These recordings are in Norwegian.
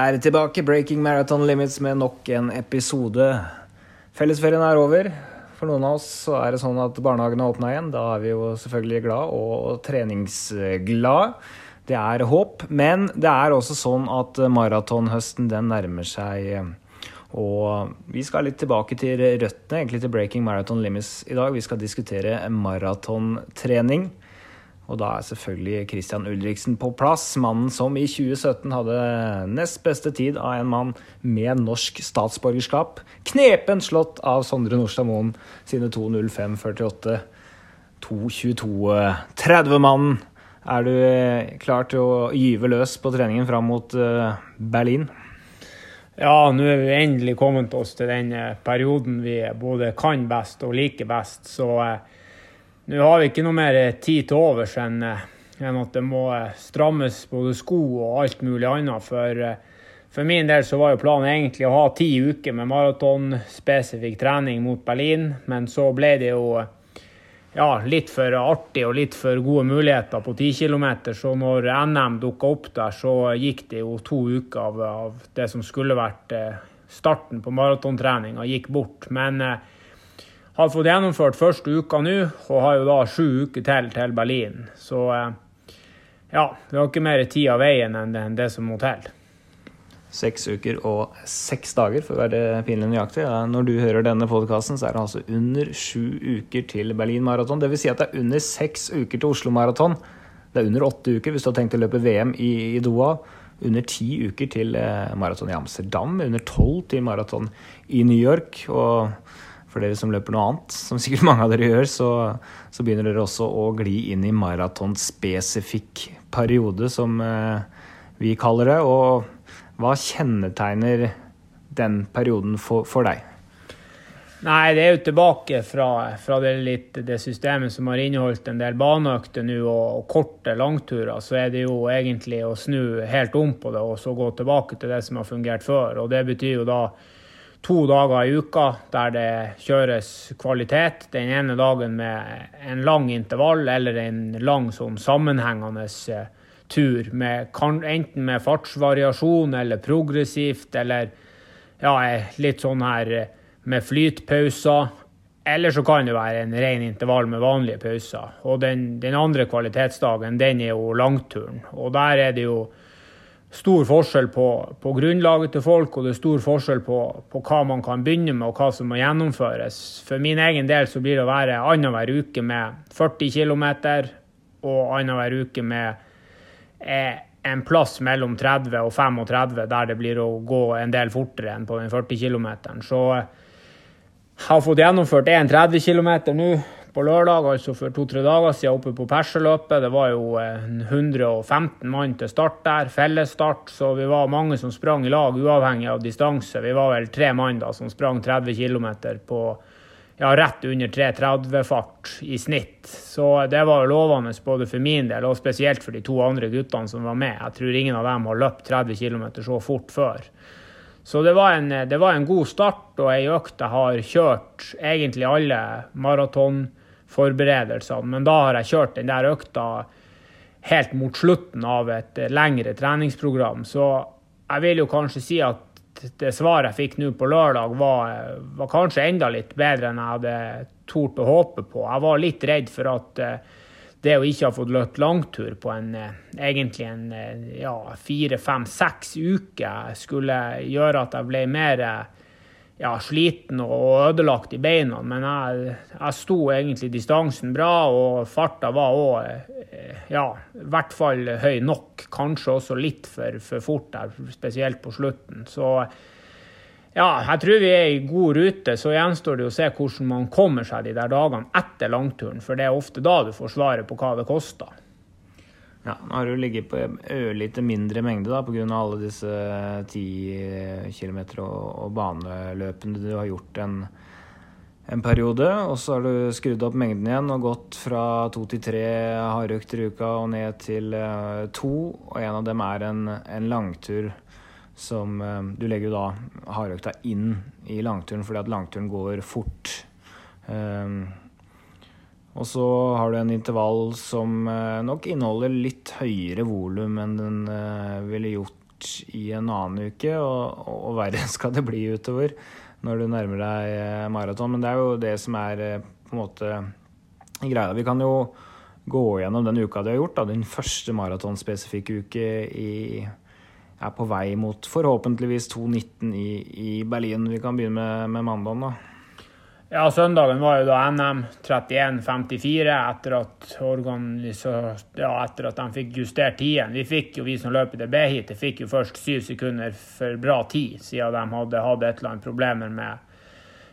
er tilbake. Breaking Marathon Limits med nok en episode. Fellesferien er over. For noen av oss så er det sånn at barnehagene åpna igjen. Da er vi jo selvfølgelig glad og treningsglad. Det er håp. Men det er også sånn at maratonhøsten den nærmer seg. Og vi skal litt tilbake til røttene, egentlig til Breaking Marathon Limits i dag. Vi skal diskutere maratontrening. Og da er selvfølgelig Christian Ulriksen på plass. Mannen som i 2017 hadde nest beste tid av en mann med norsk statsborgerskap. Knepen slått av Sondre Nordstad Moen sine 2.05,48. 2.22,30-mannen. Er du eh, klar til å gyve løs på treningen fram mot eh, Berlin? Ja, nå er vi endelig kommet oss til den eh, perioden vi både kan best og liker best. Så nå har vi ikke noe mer tid til overs enn, eh, at det må eh, strammes både sko og alt mulig annet. For, eh, for min del så var jo planen egentlig å ha ti uker med maratonspesifikk trening mot Berlin, men så ble det jo ja, litt for artig og litt for gode muligheter på 10 km. Så når NM dukka opp der, så gikk det jo to uker av, av det som skulle vært starten på maratontreninga, gikk bort. Men har fått gjennomført første uka nå, og har jo da sju uker til til Berlin. Så eh, ja, vi har ikke mer tid av veien enn det som må til. Seks uker og seks dager, for å være pinlig nøyaktig. Når du hører denne podkasten, så er det altså under sju uker til Berlin Maraton. Dvs. Si at det er under seks uker til Oslo Maraton. Det er under åtte uker hvis du har tenkt å løpe VM i, i Doha. Under ti uker til eh, maraton i Amsterdam. Under tolv til maraton i New York. og for dere som løper noe annet, som sikkert mange av dere gjør, så, så begynner dere også å gli inn i maratonspesifikk periode, som eh, vi kaller det. Og hva kjennetegner den perioden for, for deg? Nei, det er jo tilbake fra, fra det, litt, det, systemet som har inneholdt en del baneøkter nå og, og, korte langturer. Så er det jo egentlig å snu helt om på det og så gå tilbake til det som har fungert før. Og det betyr jo da to dager i uka der det kjøres kvalitet. Den ene dagen med en lang intervall eller en lang sånn sammenhengende eh, tur. Med, enten med fartsvariasjon eller progressivt eller ja, litt sånn her eh, med flytpauser. Eller så kan det være en ren intervall med vanlige pauser. Og den, den andre kvalitetsdagen, den er jo langturen. Og der er det jo stor forskjell på, på, grunnlaget til folk, og det er stor forskjell på, på, hva man kan begynne med, og hva som må gjennomføres. For min egen del så blir det å være annenhver uke med 40 km, og annenhver uke med eh, en plass mellom 30 og 35, der det blir å gå en del fortere enn på den 40 km. Så jeg har fått gjennomført en 30 km nå på lørdag, altså for to-tre dager siden, oppe på Perseløpet. Det var jo 115 mann til start der, fellesstart, så vi var mange som sprang i lag, uavhengig av distanse. Vi var vel tre mann da som sprang 30 km på ja, rett under 3.30-fart i snitt. Så det var jo lovende både for min del og spesielt for de to andre guttene som var med. Jeg tror ingen av dem har løpt 30 km så fort før. Så det var, en, det var en god start og ei økt jeg har kjørt egentlig alle maraton forberedelsene. Men da har jeg kjørt den der økta helt mot slutten av et lengre treningsprogram. Så jeg vil jo kanskje si at det svaret jeg fikk nå på lørdag, var, var, kanskje enda litt bedre enn jeg hadde tort å håpe på. Jeg var litt redd for at eh, det å ikke ha fått løpt langtur på en eh, egentlig en eh, ja, fire, fem, seks uker skulle gjøre at jeg ble mer ja, sliten og ødelagt i beina, men jeg, jeg sto egentlig distansen bra, og farta var òg eh, ja, i hvert fall høy nok. Kanskje også litt for, for fort der, spesielt på slutten. Så ja, jeg tror vi er i god rute. Så gjenstår det å se hvordan man kommer seg de der dagene etter langturen, for det er ofte da du får svaret på hva det koster. Ja, Nå har du ligget på ørlite mindre mengde da, pga. alle disse 10 km og, og baneløpene du har gjort en, en periode. Og så har du skrudd opp mengden igjen og gått fra to til tre hardøkter i uka og ned til uh, to. Og en av dem er en, en langtur som uh, Du legger jo da hardøkta inn i langturen fordi at langturen går fort. Um, Og så har du en intervall som eh, nok inneholder litt høyere volum enn den eh, ville gjort i en annen uke, og, og verre skal det bli utover når du nærmer deg eh, maraton. Men det er jo det som er på en måte greia. Vi kan jo gå gjennom den uka du har gjort, da, din første maratonspesifikke uke i er på vei mot forhåpentligvis 2.19 i, i Berlin. Vi kan begynne med, med mandagen, da. Ja, søndagen var jo da NM 31.54 etter at ja, etter at de fikk justert tiden. Vi fikk jo, vi som løper til B-heatet, fikk jo først syv sekunder for bra tid, siden de hadde hatt et eller annet problemer med,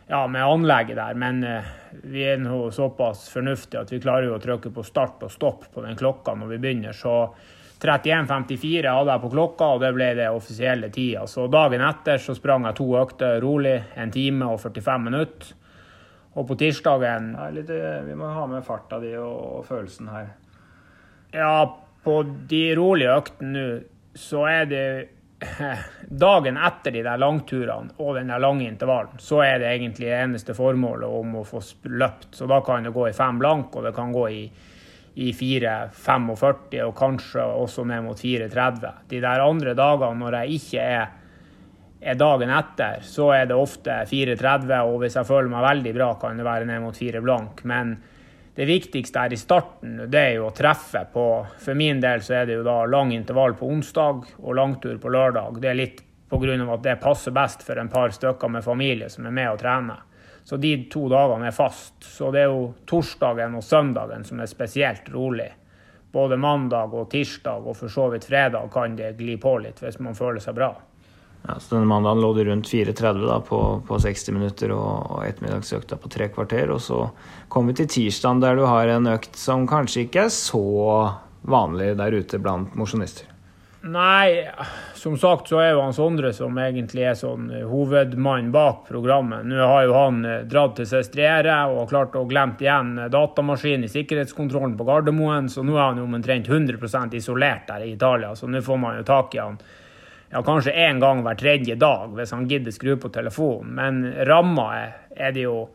ja, med anlegget der. Men eh, vi er nå såpass fornuftige at vi klarer jo å trykke på start og stopp på den klokka når vi begynner. så 31,54 hadde jeg på klokka, og det ble det offisielle tida. Så dagen etter så sprang jeg to økter rolig, en time og 45 minutter. Og på tirsdagen ja, litt, eh, Vi må ha med farta di og, og følelsen her. Ja, på de rolige øktene nå, så er det Dagen etter de der langturene og den der lange intervallen, så er det egentlig det eneste formålet om å få løpt. Så da kan det gå i fem blank, og det kan gå i i 4,45 og kanskje også ned mot 4,30. De der andre dagene når jeg ikke er, er dagen etter, så er det ofte 4,30, og hvis jeg føler meg veldig bra, kan det være ned mot 4 blank. Men det viktigste her i starten, det er jo å treffe på For min del så er det jo da lang intervall på onsdag og langtur på lørdag. Det er litt pga. at det passer best for en par stykker med familie som er med og trener. Så de to dagene er fast. Så det er jo torsdagen og søndagen som er spesielt rolig. Både mandag og tirsdag og for så vidt fredag kan det gli på litt hvis man føler seg bra. Ja, så denne mandagen lå det rundt 4.30 på, på, 60 minutter og, og ettermiddagsøkta på tre kvarter. Og så kom vi til tirsdagen der du har en økt som kanskje ikke er så vanlig der ute blant mosjonister. Nei, som sagt så er jo han Sondre som egentlig er sånn eh, hovedmann bak programmet. Nå har jo han eh, dratt til Sestriere og klart å glemt igjen eh, datamaskinen i sikkerhetskontrollen på Gardermoen, så nå er han jo omtrent 100 isolert der i Italia. Så nå får man jo tak i han ja, kanskje én gang hver tredje dag hvis han gidder skru på telefonen. Men ramma er, jo,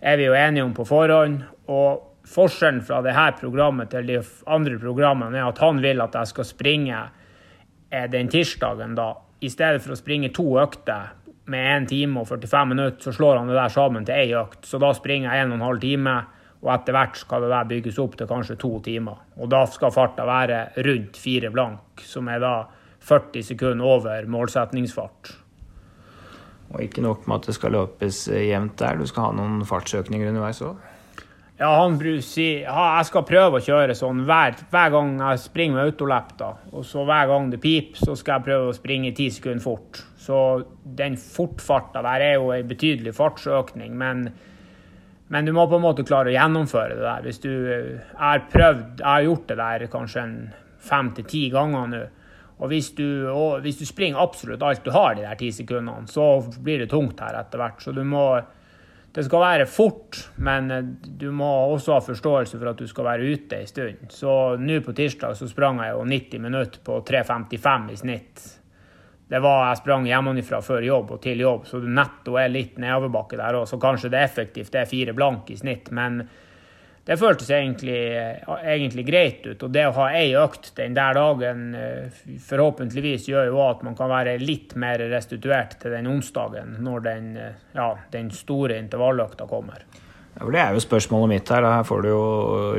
er vi jo enige om på forhånd. og Forskjellen fra det her programmet til de andre programmene er at han vil at jeg skal springe den tirsdagen, da, i stedet for å springe to økter med 1 time og 45 minutter, så slår han det der sammen til én økt. Så da springer jeg 1 12 time, og etter hvert skal det der bygges opp til kanskje to timer. Og da skal farta være rundt fire blank, som er da 40 sekunder over målsetningsfart. Og ikke nok med at det skal løpes jevnt der, du skal ha noen fartsøkninger underveis òg? Ja, han sier ja, jeg skal prøve å kjøre sånn hver, hver gang jeg springer med autolapp. da. Og så hver gang det piper, så skal jeg prøve å springe ti sekunder fort. Så den fortfarta der er jo en betydelig fartsøkning, men, men, du må på en måte klare å gjennomføre det der. Hvis du har prøvd, jeg har gjort det der kanskje en fem til ti ganger nå. Og hvis, du, og hvis du springer absolutt alt du har de der ti sekundene, så blir det tungt her etter hvert. Så du må det skal være fort, men eh, du må også ha forståelse for at du skal være ute en stund. Så nå på tirsdag så sprang jeg jo 90 minutter på 3.55 i snitt. Det var jeg sprang hjemmefra før jobb og til jobb, så du netto er litt nedoverbakke der òg. Så kanskje det effektivt det er fire blank i snitt, men det føltes egentlig, egentlig, greit ut. Og det å ha ei økt den der dagen eh, forhåpentligvis gjør jo at man kan være litt mer restituert til den onsdagen når den, eh, ja, den store intervalløkta kommer. Ja, Det er jo spørsmålet mitt her. Her får du jo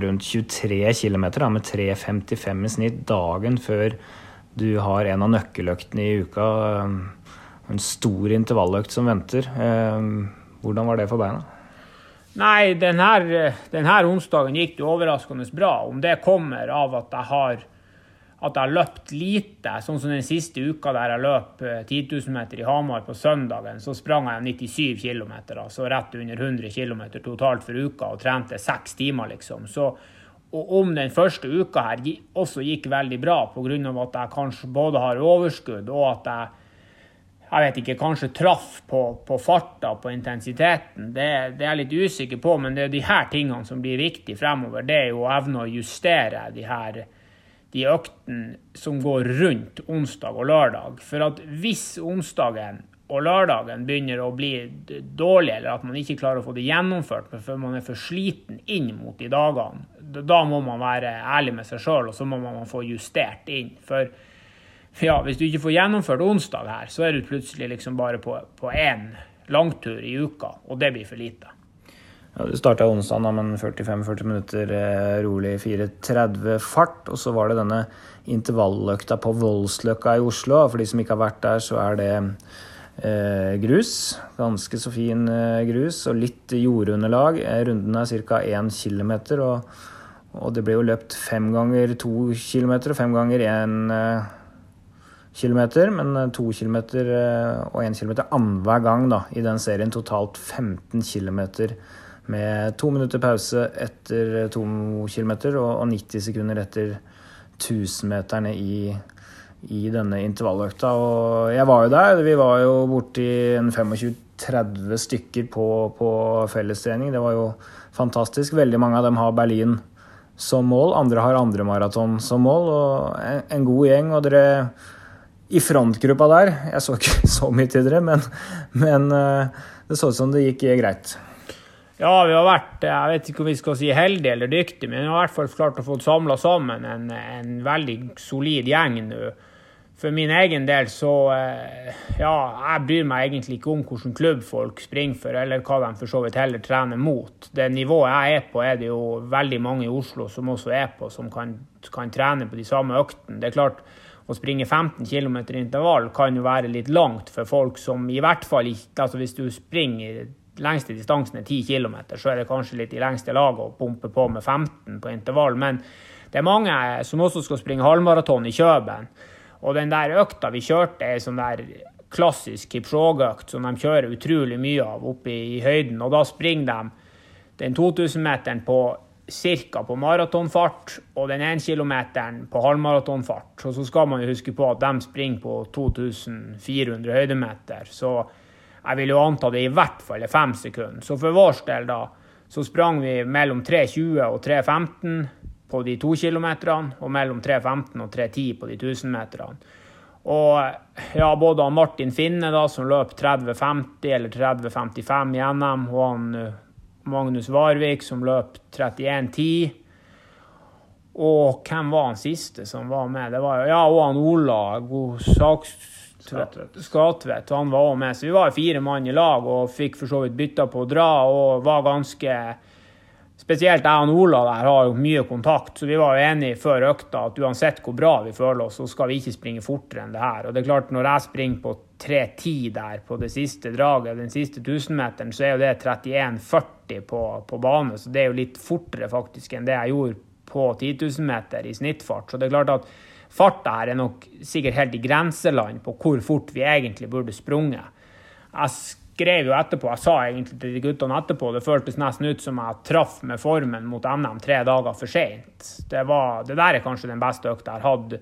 rundt 23 km med 3,55 i snitt dagen før du har en av nøkkeløktene i uka. En stor intervalløkt som venter. Eh, hvordan var det for beina? Nei, denne, denne onsdagen gikk det overraskende bra. Om det kommer av at jeg har at jeg har løpt lite, sånn som den siste uka der jeg løp 10 eh, 000 meter i Hamar på søndagen, så sprang jeg 97 km, altså rett under 100 km totalt for uka, og trente seks timer, liksom. Så, og om den første uka her også gikk veldig bra pga. at jeg kanskje både har overskudd og at jeg jeg vet ikke, kanskje traff på, på farta, på intensiteten. Det, det, er jeg litt usikker på, men det er de her tingene som blir viktige fremover. Det er jo å evne å justere de her de øktene som går rundt onsdag og lørdag. For at hvis onsdagen og lørdagen begynner å bli dårlig, eller at man ikke klarer å få det gjennomført for man er for sliten inn mot de dagene, da må man være ærlig med seg sjøl, og så må man få justert inn. For ja, hvis du ikke får gjennomført onsdag her, så er du plutselig liksom bare på én langtur i uka, og det blir for lite. Ja, det starta onsdag med 45-40 minutter eh, rolig 4.30 fart. Og så var det denne intervalløkta på Voldsløkka i Oslo. For de som ikke har vært der, så er det eh, grus. Ganske så fin eh, grus og litt jordunderlag. Eh, runden er ca. 1 km. Og, og, det ble jo løpt fem ganger to km og fem ganger én eh, kilometer. Men eh, to kilometer og én kilometer annenhver gang da, i den serien. Totalt 15 km med to minutter pause etter to kilometer og 90 sekunder etter 1000-meterne i, i, denne intervalløkta. Og jeg var jo der. Vi var jo borti 25-30 stykker på, på fellestrening. Det var jo fantastisk. Veldig mange av dem har Berlin som mål. Andre har andre maraton som mål. Og en, en god gjeng. Og dere i frontgruppa der Jeg så ikke så mye til dere, men, men eh, det så ut som det gikk greit. Ja, vi har vært jeg vet ikke om vi skal si heldige eller dyktige, men vi har i hvert fall klart å få samla sammen en, en, veldig solid gjeng nå. For min egen del så eh, Ja, jeg bryr meg egentlig ikke om hvilken klubb folk springer for, eller hva de for så vidt heller trener mot. Det nivået jeg er på, er det jo veldig mange i Oslo som også er på, som kan, kan trene på de samme øktene. Det er klart, å springe 15 km intervall kan jo være litt langt for folk som i hvert fall ikke Altså hvis du springer lengste distansen er 10 km, så er det kanskje litt i lengste laget å pumpe på med 15 på intervall. Men det er mange som også skal springe halvmaraton i Kjøben. Og den der økta vi kjørte, er sånn der klassisk Kipchoge-økt som de kjører utrolig mye av oppe i høyden. Og da springer de den 2000-meteren på ca. på maratonfart og den 1 km på halvmaratonfart. Og så skal man jo huske på at de springer på 2400 høydemeter. Så jeg vil jo anta det i hvert fall er fem sekunder. Så for vår del, da, så sprang vi mellom 3.20 og 3.15 på de to kilometerne, og mellom 3.15 og 3.10 på de 1000-meterne. Og ja, både Martin Finne, da, som løp 30.50 eller 30.55 i NM, og han eh, Magnus Varvik, som løp 31.10. Og hvem var han siste som var med? Det var, ja, og han Ola, Skatvedt. Han var òg med. Så vi var fire mann i lag og fikk for så vidt bytta på å dra og var ganske Spesielt jeg og Ola der har jo mye kontakt, så vi var jo enige før økta at uansett hvor bra vi føler oss, så skal vi ikke springe fortere enn det her. Og det er klart, når jeg springer på 3.10 der på det siste draget, den siste 1000-meteren, så er jo det 31,40 på, på bane, så det er jo litt fortere faktisk enn det jeg gjorde på 10 000 meter i snittfart. Så det er klart at farta her er nok sikkert helt i grenseland på hvor fort vi egentlig burde sprunget. Jeg skrev jo etterpå, jeg sa egentlig til de guttene etterpå, det føltes nesten ut som jeg traff med formen mot NM tre dager for seint. Det, det, der er kanskje den beste økta jeg har hatt,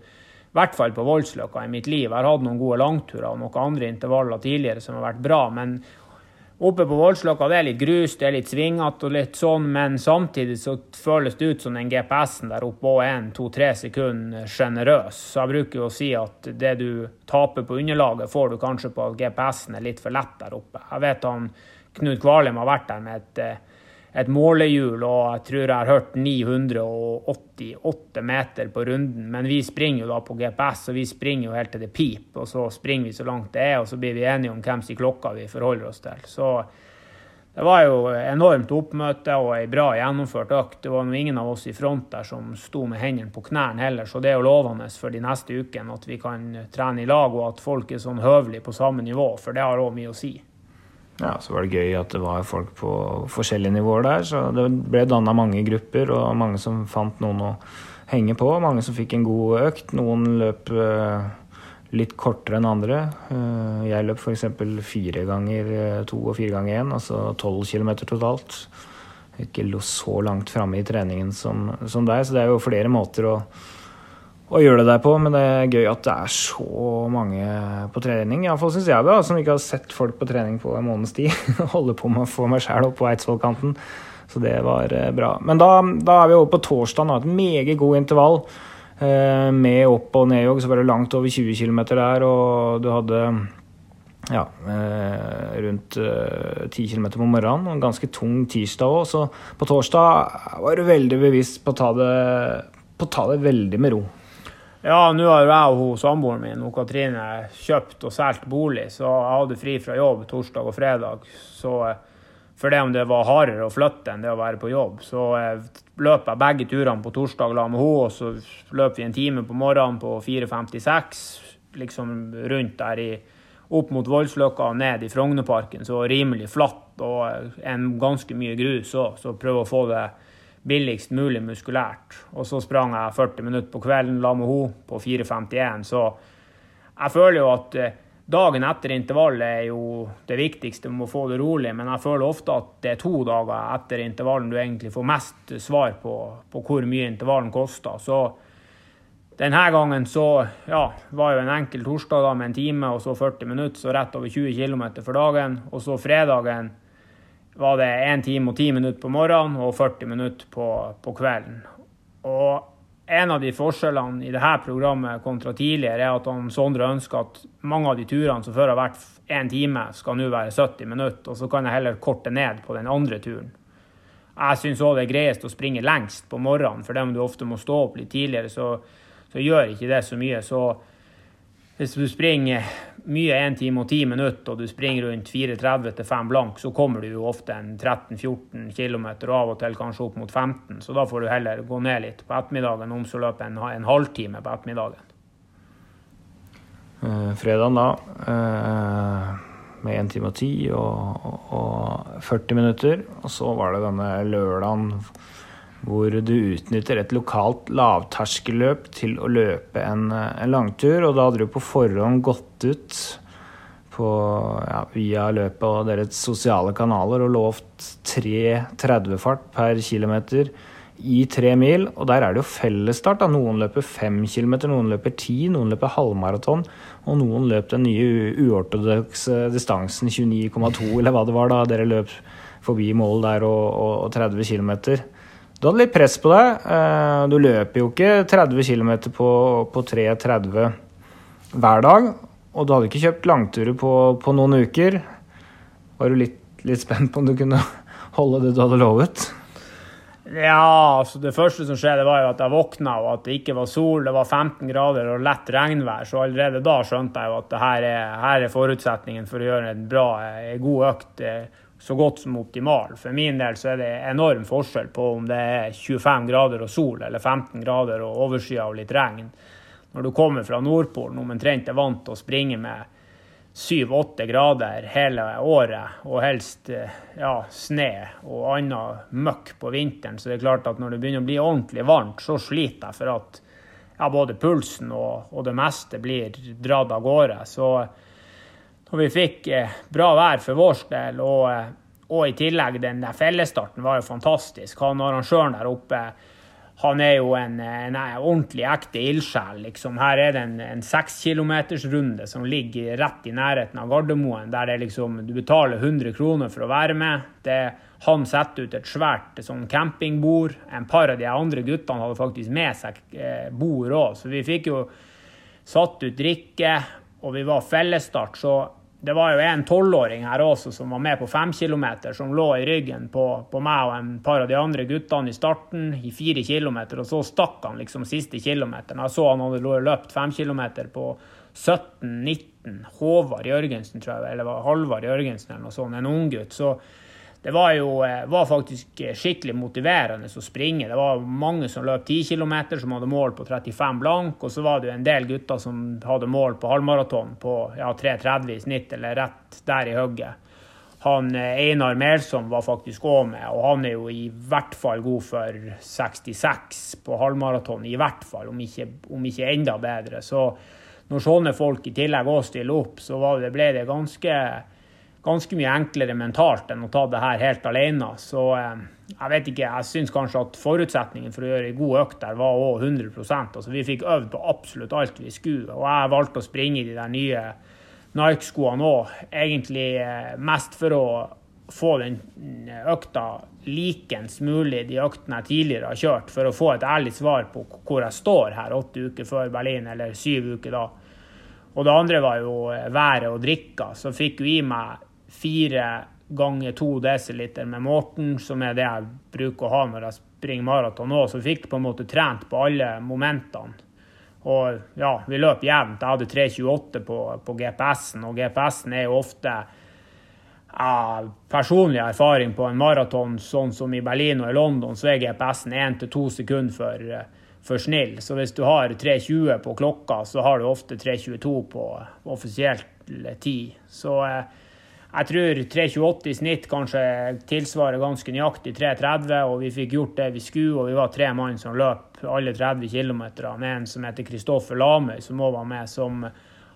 i hvert fall på Voldsløkka i mitt liv. Jeg har hatt noen gode langturer og noen andre intervaller tidligere som har vært bra, men Oppe på Voldsløkka det er litt grus, det er litt svingete og litt sånn, men samtidig så føles det ut som den GPS-en der oppe òg er en to-tre sekunder sjenerøs. Så jeg bruker jo å si at det du taper på underlaget, får du kanskje på at GPS-en er litt for lett der oppe. Jeg vet han Knut Kvalheim har vært der med et eh, et målehjul, og jeg tror jeg har hørt 988 meter på runden. Men vi springer jo da på GPS, og vi springer jo helt til det piper. Og så springer vi så langt det er, og så blir vi enige om hvem sin klokka vi forholder oss til. Så det var jo enormt oppmøte og ei bra gjennomført økt. Det var ingen av oss i front der som sto med hendene på knærne heller, så det er jo lovende for de neste ukene at vi kan trene i lag, og at folk er sånn høvelig på samme nivå, for det har òg mye å si. Ja, Så var det gøy at det var folk på forskjellige nivåer der. Så det ble danna mange grupper, og mange som fant noen å henge på. Mange som fikk en god økt. Noen løp uh, litt kortere enn andre. Uh, jeg løp f.eks. fire ganger uh, to og fire ganger én, altså tolv kilometer totalt. Ikke lå så langt framme i treningen som, som deg, så det er jo flere måter å å gjøre det der på, men det er gøy at det er så mange på trening. Iallfall syns jeg det, da, som ikke har sett folk på trening på en måneds tid. Holder på med å få meg sjæl opp på Eidsvollkanten. Så det var eh, bra. Men da, da er vi over på torsdag. Et meget god intervall. Eh, med opp- og nedjogg så var det langt over 20 km der, og du hadde ja, eh, rundt eh, 10 km på morgenen. Og En ganske tung tirsdag òg. Så på torsdag var du veldig bevisst på å ta det, på å ta det veldig med ro. Ja, nå har jeg og samboeren min og Katrine kjøpt og solgt bolig, så jeg hadde fri fra jobb torsdag og fredag. Så eh, for det om det var hardere å flytte enn det å være på jobb, så eh, løp jeg begge turene på torsdag la med henne, og så løp vi en time på morgenen på 4.56, liksom rundt der i opp mot Voldsløkka og ned i Frognerparken, så rimelig flatt og en ganske mye grus òg, så prøve å få det billigst mulig muskulært. Og så sprang jeg 40 minutter på kvelden la med henne på 4.51, så jeg føler jo at eh, dagen etter intervallet er jo det viktigste med å få det rolig, men jeg føler ofte at det er to dager etter intervallen du egentlig får mest svar på, på hvor mye intervallen koster. Så denne gangen så ja, var jo en enkel torsdag da med en time og så 40 minutter, så rett over 20 km for dagen. Og så fredagen var det 1 time og 10 minutter på morgenen og 40 minutter på, på kvelden. Og en av de forskjellene i dette programmet kontra tidligere er at han Sondre ønsker at mange av de turene som før har vært én time, skal nå være 70 minutter. Og så kan jeg heller korte ned på den andre turen. Jeg syns òg det er greiest å springe lengst på morgenen, for dem du ofte må stå opp litt tidligere. så så gjør ikke det så mye. Så hvis du springer mye 1 time og 10 minutter, og du springer rundt 4.30 til 5 blank, så kommer du jo ofte en 13-14 km, og av og til kanskje opp mot 15. Så da får du heller gå ned litt på ettermiddagen, om så løper en, en halvtime på ettermiddagen. Uh, fredagen da, uh, med 1 time og 10 og, og, og 40 minutter. Og så var det denne lørdagen hvor du utnytter et lokalt lavterskelløp til å løpe en, en, langtur. Og da hadde du på forhånd gått ut på, ja, via løpet og deres sosiale kanaler og lovt 3.30-fart per km i tre mil. Og der er det jo fellesstart. Noen løper fem km, noen løper ti, noen løper halvmaraton. Og noen løp den nye uortodokse distansen 29,2, eller hva det var da dere løp forbi mål der og, og, og 30 km. Du hadde litt press på deg. Eh, du løper jo ikke 30 km på, på 3.30 hver dag. Og du hadde ikke kjøpt langturer på, på noen uker. Var du litt, litt, spent på om du kunne holde det du hadde lovet? Ja, altså det første som skjedde, var jo at jeg våkna og at det ikke var sol. Det var 15 grader og lett regnvær, så allerede da skjønte jeg jo at her er, her er forutsetningen for å gjøre en bra, en god økt så godt som optimal. For min del så er det enorm forskjell på om det er 25 grader og sol eller 15 grader og overskya og litt regn. Når du kommer fra Nordpolen omtrent er vant til å springe med 7-8 grader hele året, og helst ja, sne og annen møkk på vinteren, så det er klart at når det begynner å bli ordentlig varmt, så sliter jeg for at ja, både pulsen og, og det meste blir dratt av gårde. Så og vi fikk eh, bra vær for vår del, og, eh, og, i tillegg den der fellesstarten var jo fantastisk. Han arrangøren der oppe han er jo en, en ordentlig ekte ildsjel. Liksom. Her er det en sekskilometersrunde som ligger rett i nærheten av Gardermoen, der liksom, du betaler 100 kroner for å være med. Det, han setter ut et svært sånn campingbord. En par av de andre guttene hadde faktisk med seg eh, bord òg, så vi fikk jo satt ut drikke, og vi var fellesstart. Så det var jo en tolvåring her også som var med på fem kilometer, som lå i ryggen på, på, meg og en par av de andre guttene i starten i fire kilometer, og så stakk han liksom siste kilometeren. Jeg så han hadde løpt fem kilometer på 17-19. Håvard Jørgensen, tror jeg, eller Halvard Jørgensen eller noe sånt, en unggutt. Så det var jo eh, var faktisk skikkelig motiverende å springe. Det var mange som løp 10 km, som hadde mål på 35 blank. Og så var det jo en del gutter som hadde mål på halvmaraton på ja, 3,30 i snitt, eller rett der i hugget. Han eh, Einar Melsom var faktisk òg med, og han er jo i hvert fall god for 66 på halvmaraton. I hvert fall, om ikke, om ikke enda bedre. Så når sånne folk i tillegg òg stiller opp, så det, ble det ganske ganske mye enklere mentalt enn å ta det her helt alene. Så eh, jeg vet ikke, jeg syns kanskje at forutsetningen for å gjøre ei god økt der var òg 100% Altså Vi fikk øvd på absolutt alt vi skulle. Og jeg valgte å springe i de der nye Nike-skoene òg, egentlig eh, mest for å få den økta likens mulig de øktene jeg tidligere har kjørt, for å få et ærlig svar på hvor jeg står her åtte uker før Berlin, eller syv uker da. Og det andre var jo været og drikka. Så fikk jo i meg fire ganger to desiliter med Morten, som er det jeg bruker å ha når jeg springer maraton òg. Så fikk på en måte trent på alle momentene. Og ja, vi løp jevnt. Jeg hadde 3.28 på, på GPS-en, og GPS-en er jo ofte ja, personlig erfaring på en maraton, sånn som i Berlin og i London, så er GPS-en 1-2 sekunder for, for, snill. Så hvis du har 3.20 på klokka, så har du ofte 3.22 på offisiell tid. Så eh, jeg tror 3.28 i snitt kanskje tilsvarer ganske nøyaktig 3.30, og vi fikk gjort det vi skulle. Og vi var tre mann som løp alle 30 km en som heter Kristoffer Lamøy, som òg var med, som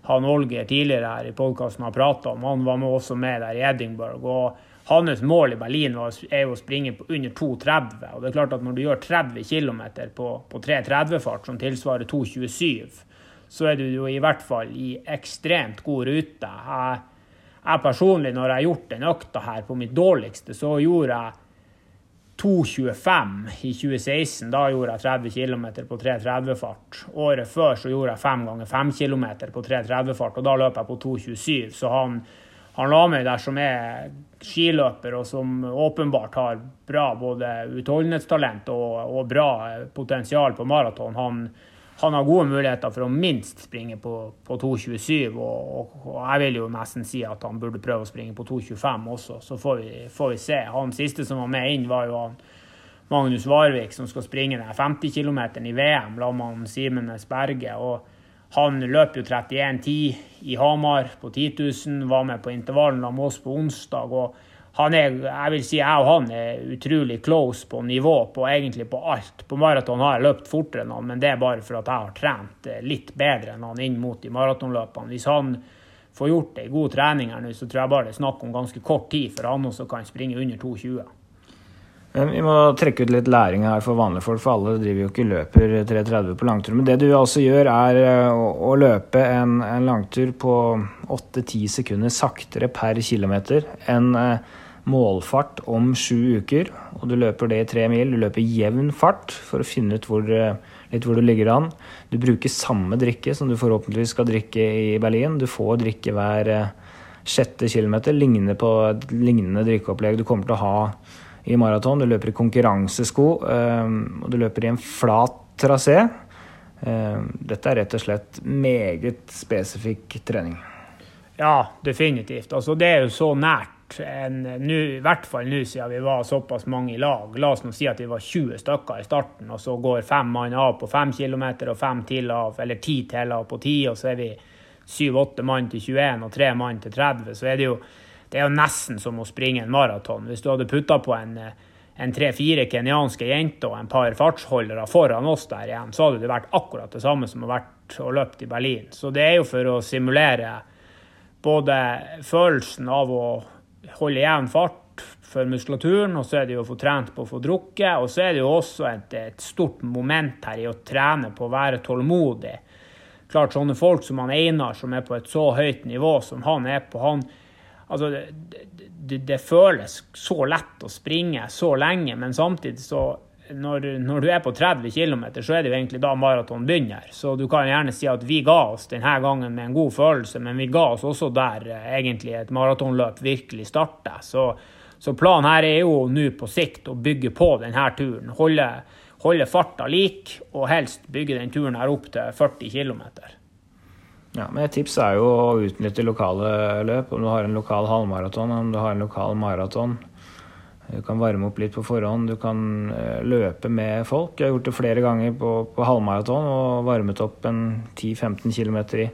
han Olger tidligere her i podkasten har prata om. Han var med også med der i Edinburgh. og hans mål i Berlin er jo å springe på under 2,30. og det er klart at Når du gjør 30 km på, på 3.30-fart, som tilsvarer 2,27, så er du jo i hvert fall i ekstremt god rute. Jeg jeg personlig, når jeg har gjort den økta her på mitt dårligste, så gjorde jeg 2,25 i 2016. Da gjorde jeg 30 km på 3.30-fart. Året før så gjorde jeg 5 ganger 5 km på 3.30-fart, og da løp jeg på 2,27. Så han, han la meg der som er skiløper, og som åpenbart har bra både utholdenhetstalent og, og bra potensial på maraton. Han, han har gode muligheter for å minst springe på, på 2,27. Og, og, jeg vil jo nesten si at han burde prøve å springe på 2,25 også. Så får vi, får vi, se. Han siste som var med inn, var jo han Magnus Varvik, som skal springe den 50 km i VM sammen med Simen Berge. og han løp jo 31,10 i Hamar på 10 000, var med på intervallen med oss på onsdag. og han er, jeg vil si jeg og han er utrolig close på nivå på egentlig på alt. På maraton har jeg løpt fortere enn han, men det er bare for at jeg har trent eh, litt bedre enn han inn mot de maratonløpene. Hvis han får gjort det i god trening her nå, så tror jeg bare det er snakk om ganske kort tid for han også kan springe under 2,20. Vi må trekke ut litt læring her for vanlige folk, for alle driver jo ikke løper 3,30 på langtur. Men det du altså gjør, er eh, å, løpe en, en, langtur på 8-10 sekunder saktere per kilometer enn eh, målfart om sju uker, og du løper det i tre mil. Du løper jevn fart for å finne ut hvor, eh, litt hvor du ligger an. Du bruker samme drikke som du forhåpentligvis skal drikke i Berlin. Du får drikke hver sjette kilometer. Lignende på lignende drikkeopplegg du kommer til å ha i maraton. Du løper i konkurransesko, eh, og du løper i en flat trasé. Dette er rett og slett meget spesifikk trening. Ja, definitivt. Altså, det er jo så nært en, nu, i hvert fall nå siden vi var såpass mange i lag. La oss nå si at vi var 20 stykker i starten, og så går fem mann av på fem kilometer og fem til av, eller ti til av på ti, og så er vi syv-åtte mann til 21 og tre mann til 30. Så er det jo, det er jo nesten som å springe en maraton. Hvis du hadde putta på en en tre-fire kenyanske jenter og en par fartsholdere foran oss der igjen, så hadde det vært akkurat det samme som å vært og løpt i Berlin. Så det er jo for å simulere både følelsen av å holde jevn fart for muskulaturen, og så er det jo å få trent på å få drukket. Og så er det jo også et, et, stort moment her i å trene på å være tålmodig. Klart sånne folk som han Einar, som er på et så høyt nivå som han er på, han Altså, det, det, det føles så lett å springe så lenge, men samtidig så når, når, du er på 30 km, så er det jo egentlig da maraton begynner. Så du kan gjerne si at vi ga oss denne gangen med en god følelse, men vi ga oss også der eh, egentlig et maratonløp virkelig starter. Så, så, planen her er jo nå på sikt å bygge på denne turen. Holde, holde farta lik, og helst bygge den turen her opp til 40 km. Ja, men Et tips er jo å utnytte lokale løp. Om du har en lokal halvmaraton, om du har en lokal maraton. Du kan varme opp litt på forhånd, du kan eh, løpe med folk. Jeg har gjort det flere ganger på, på halvmaraton og varmet opp en 10-15 km i,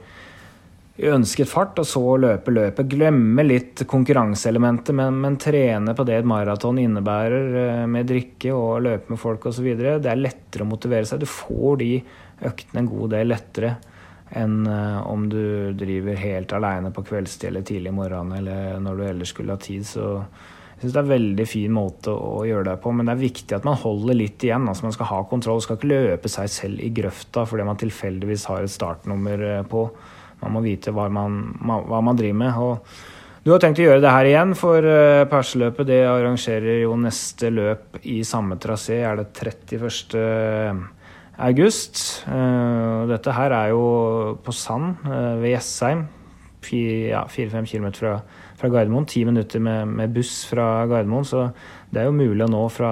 i ønsket fart, og så løpe løpet. Glemme litt konkurranseelementet, men, men, trene på det et maraton innebærer eh, med drikke og løpe med folk osv. Det er lettere å motivere seg. Du får de øktene en god del lettere enn eh, om du driver helt aleine på kveldstid eller tidlig i morgenen eller når du ellers skulle ha tid. så jeg syns det er en veldig fin måte å gjøre det på, men det er viktig at man holder litt igjen. altså Man skal ha kontroll, skal ikke løpe seg selv i grøfta fordi man tilfeldigvis har et startnummer eh, på. Man må vite hva man, hva man driver med. og du har tenkt å gjøre det her igjen, for uh, perseløpet det arrangerer jo neste løp i samme trasé. Er det 31. august. Dette her er jo på Sand ved Jessheim. Fire-fem ja, km fra, fra Gardermoen. Ti minutter med, med, buss fra Gardermoen. Så det er jo mulig å nå fra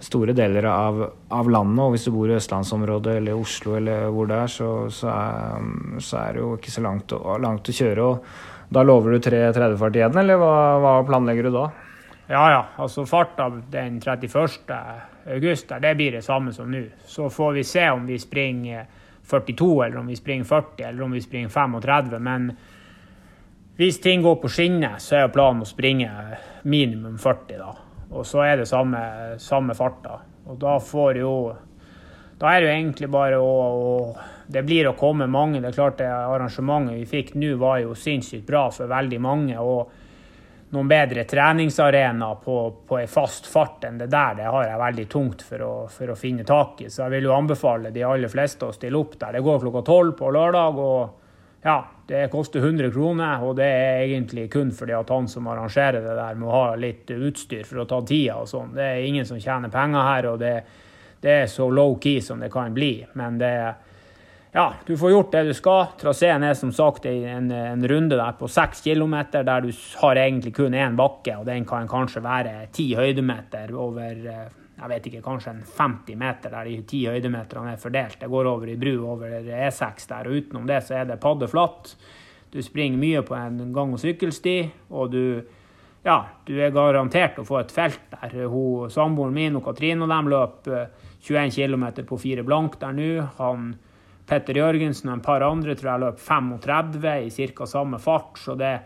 store deler av, av landet. Og hvis du bor i østlandsområdet eller Oslo eller hvor det er, så, så, er, så er, det jo ikke så langt langt å kjøre. Og da lover du 3.30 fart igjen, eller hva, hva, planlegger du da? Ja, ja. Altså farta den 31. august, det blir det samme som nå. Så får vi se om vi springer 42, eller om vi springer 40, eller om vi springer 35. Men hvis ting går på skinner, så er planen å springe minimum 40, da. Og så er det samme, samme farta. Og da får jo Da er det jo egentlig bare å, å Det blir å komme mange. Det er klart det arrangementet vi fikk nå, var jo sinnssykt bra for veldig mange. og noen bedre treningsarena på, på ei fast fart enn det der, det har jeg veldig tungt for å, for å, finne tak i. Så jeg vil jo anbefale de aller fleste å stille opp der. Det går klokka tolv på lørdag, og ja, det koster 100 kroner. Og det er egentlig kun fordi at han som arrangerer det der, må ha litt utstyr for å ta tida og sånn. Det er ingen som tjener penger her, og det, det er så low-key som det kan bli. Men det er ja, du får gjort det du skal. Traseen er som sagt en, en runde der på seks kilometer, der du har egentlig kun én bakke, og den kan kanskje være ti høydemeter over eh, jeg vet ikke, kanskje en 50 meter der de ti høydemeterne er fordelt. Det går over i bru over E6 der, og utenom det så er det paddeflatt. Du springer mye på en gang- og sykkelsti, og du ja, du er garantert å få et felt der. Hun, Samboeren min og Katrine og dem løp 21 km på fire blank der nå. Han Petter Jørgensen og en par andre tror jeg løp 35 i ca. samme fart. Så det,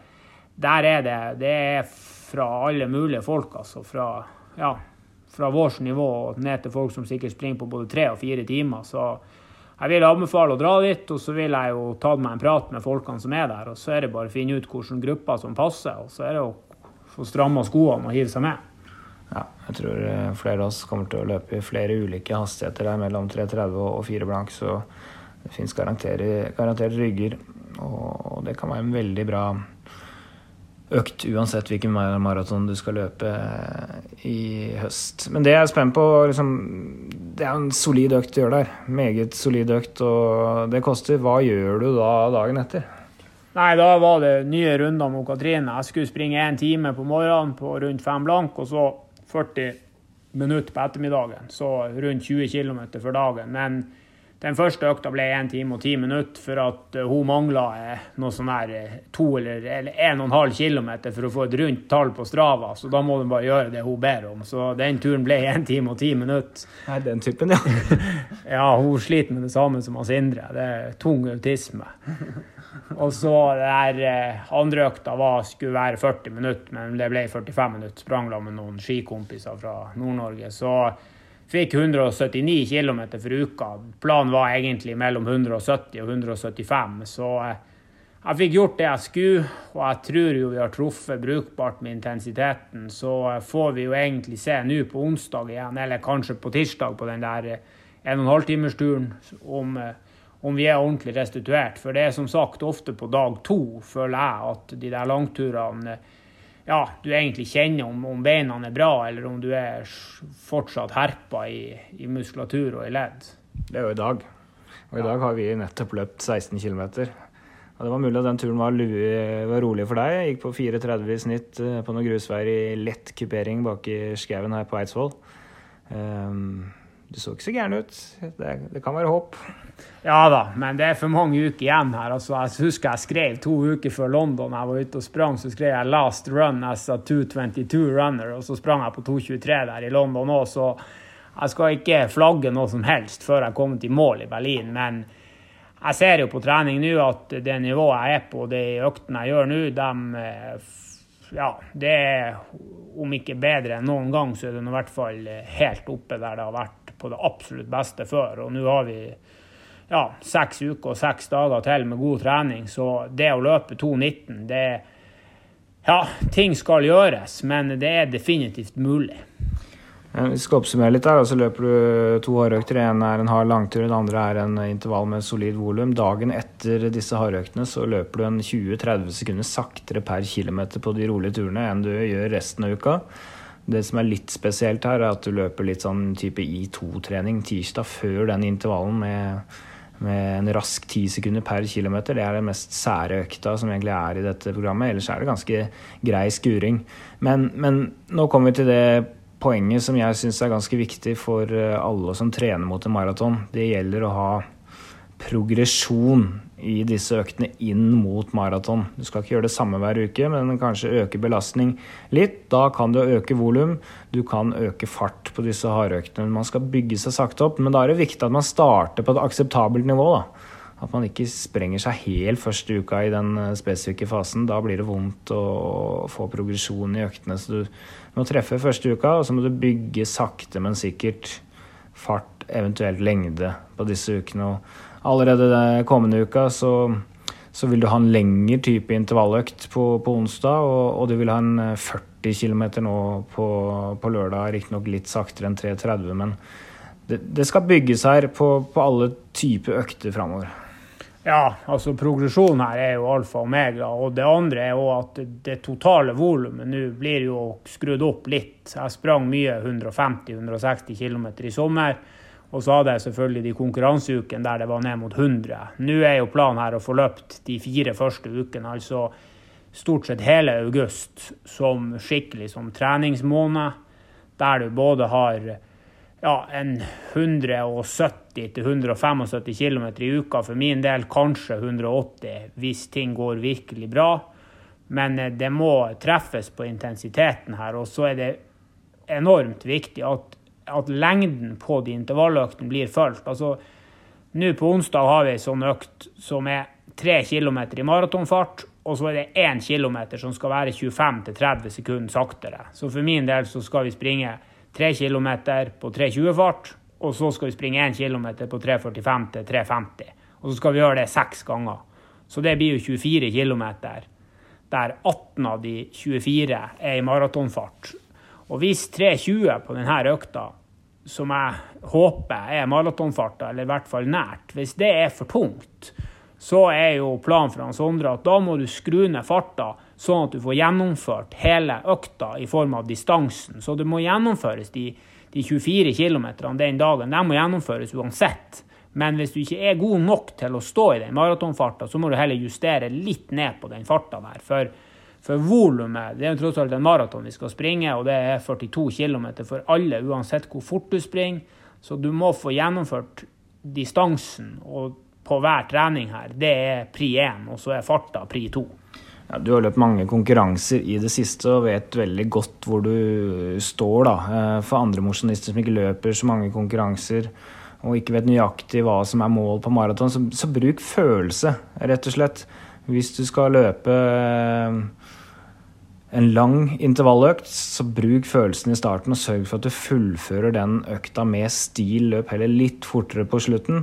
der er det Det er fra alle mulige folk, altså. Fra, ja, fra vårt nivå og ned til folk som sikkert springer på både tre og fire timer. Så jeg vil anbefale å dra dit, og så vil jeg jo ta meg en prat med folkene som er der. Og så er det bare å finne ut hvilke grupper som passer, og så er det å få stramma skoene og hive seg med. Ja, jeg tror eh, flere av oss kommer til å løpe i flere ulike hastigheter der mellom 3.30 og 4 blank. så det fins garantert rygger, og det kan være en veldig bra økt uansett hvilken maraton du skal løpe i høst. Men det jeg er spent på liksom, Det er en solid økt du gjør der. Meget solid økt, og det koster. Hva gjør du da dagen etter? Nei, da var det nye runder mot Katrine. Jeg skulle springe én time på morgenen på rundt fem blank, og så 40 minutter på ettermiddagen. Så rundt 20 km for dagen. Men den første økta ble 1 time og 10 minutter, for at eh, hun mangla eh, noe sånn her eh, to eller, eller 1,5 km for å få et rundt tall på Strava. Så da må hun bare gjøre det hun ber om. Så den turen ble 1 time og 10 minutter. Nei, den typen, ja. ja, hun sliter med det samme som Sindre. Det er tung autisme. Og så der andre økta var, skulle være 40 minutter, men det ble 45 minutter. Sprang med noen skikompiser fra Nord-Norge. Så Fikk 179 km for uka. Planen var egentlig mellom 170 og 175. Så eh, jeg fikk gjort det jeg skulle, og jeg tror jo vi har truffet brukbart med intensiteten. Så eh, får vi jo egentlig se nå på onsdag igjen, eller kanskje på tirsdag på den der 1 12-timersturen, om, eh, om vi er ordentlig restituert. For det er som sagt ofte på dag to, føler jeg, at de der langturene ja, du egentlig kjenner om, om, beina er bra, eller om du er fortsatt herpa i, i, muskulatur og i ledd. Det er jo i dag. Og i dag har vi nettopp løpt 16 km. Og det var mulig at den turen var, var rolig for deg. Jeg gikk på 4,30 i snitt eh, på noen grusveier i lett kupering bak i skauen her på Eidsvoll. Um, du så ikke så gæren ut. Det, det, kan være håp. Ja da, men det er for mange uker igjen her. Altså, jeg husker jeg skrev to uker før London jeg var ute og sprang, så skrev jeg 'last run as a 222 runner', og så sprang jeg på 2.23 der i London òg, så jeg skal ikke flagge noe som helst før jeg kommer til mål i Berlin. men jeg ser jo på trening nå at det nivået jeg er på, de øktene jeg gjør nå, de Ja, det er om ikke bedre enn noen gang, så er det i hvert fall helt oppe der det har vært på det absolutt beste før. Og nå har vi ja, seks uker og seks dager til med god trening, så det å løpe 2,19, det Ja, ting skal gjøres, men det er definitivt mulig. Vi skal oppsummere litt. der, Så løper du to hardøkter. En er en hard langtur, det andre er en intervall med solid volum. Dagen etter disse hardøktene så løper du en 20-30 sekunder saktere per kilometer på de rolige turene enn du gjør resten av uka. Det som er litt spesielt her, er at du løper litt sånn type I2-trening tirsdag før den intervallen med, med en rask ti sekunder per km. Det er den mest sære økta som egentlig er i dette programmet. Ellers er det ganske grei skuring. Men, men nå kommer vi til det poenget som jeg syns er ganske viktig for eh, alle som trener mot en maraton. Det gjelder å ha progresjon i disse øktene inn mot maraton. Du skal ikke gjøre det samme hver uke, men kanskje øke belastning litt. Da kan du øke volum, du kan øke fart på disse hardøktene. Man skal bygge seg sakte opp, men da er det viktig at man starter på et akseptabelt nivå. da. At man ikke sprenger seg helt første uka i den eh, spesifikke fasen. Da blir det vondt å få progresjon i øktene. Så du må treffe første uka, og så må du bygge sakte, men sikkert fart, eventuelt lengde, på disse ukene. Og allerede kommende uka så, så vil du ha en lengre type intervalløkt på, på onsdag, og, og, du vil ha en 40 eh, km nå på, på lørdag. Riktignok litt saktere enn 3.30, men det, det, skal bygges her på, på alle typer økter framover. Ja, altså progresjonen her er jo alfa og omega. Og det andre er jo at det totale volumet nå blir jo skrudd opp litt. Jeg sprang mye 150-160 km i sommer. Og så hadde jeg selvfølgelig de konkurranseukene der det var ned mot 100. Nå er jo planen her å få løpt de fire første ukene, altså stort sett hele august, som skikkelig som treningsmåned. Der du både har ja, en 170-175 km i uka. For min del kanskje 180 hvis ting går virkelig bra. Men eh, det må treffes på intensiteten her. Og så er det enormt viktig at at lengden på de intervalløktene blir fulgt. Altså, Nå på onsdag har vi en sånn økt som er 3 km i maratonfart, og så er det 1 km som skal være 25-30 sekunder saktere. Så for min del så skal vi springe 3 km på 3.20-fart, og så skal vi springe 1 km på 3.45 til 3.50. Og så skal vi gjøre det seks ganger. Så det blir jo 24 km, der 18 av de 24 er i maratonfart. Og hvis 3.20 på denne økta, som jeg håper er maratonfarta, eller i hvert fall nært, hvis det er for tungt, så er jo planen fra Sondre at da må du skru ned farta, sånn at du får gjennomført hele økta i form av distansen. Så det må gjennomføres de, de 24 km den dagen. De må gjennomføres uansett. Men hvis du ikke er god nok til å stå i den maratonfarta, så må du heller justere litt ned på den farta der. For for volumet Det er jo tross alt en maraton vi skal springe, og det er 42 km for alle, uansett hvor fort du springer. Så du må få gjennomført distansen og på hver trening her. Det er pri 1, og så er farta pri 2. Ja, du har løpt mange konkurranser i det siste og vet veldig godt hvor du står. da. Eh, for andre mosjonister som ikke løper så mange konkurranser og ikke vet nøyaktig hva som er mål på maraton, så, så bruk følelse, rett og slett. Hvis du skal løpe eh, en lang intervalløkt, så bruk følelsen i starten og sørg for at du fullfører den økta med stil. Løp heller litt fortere på slutten.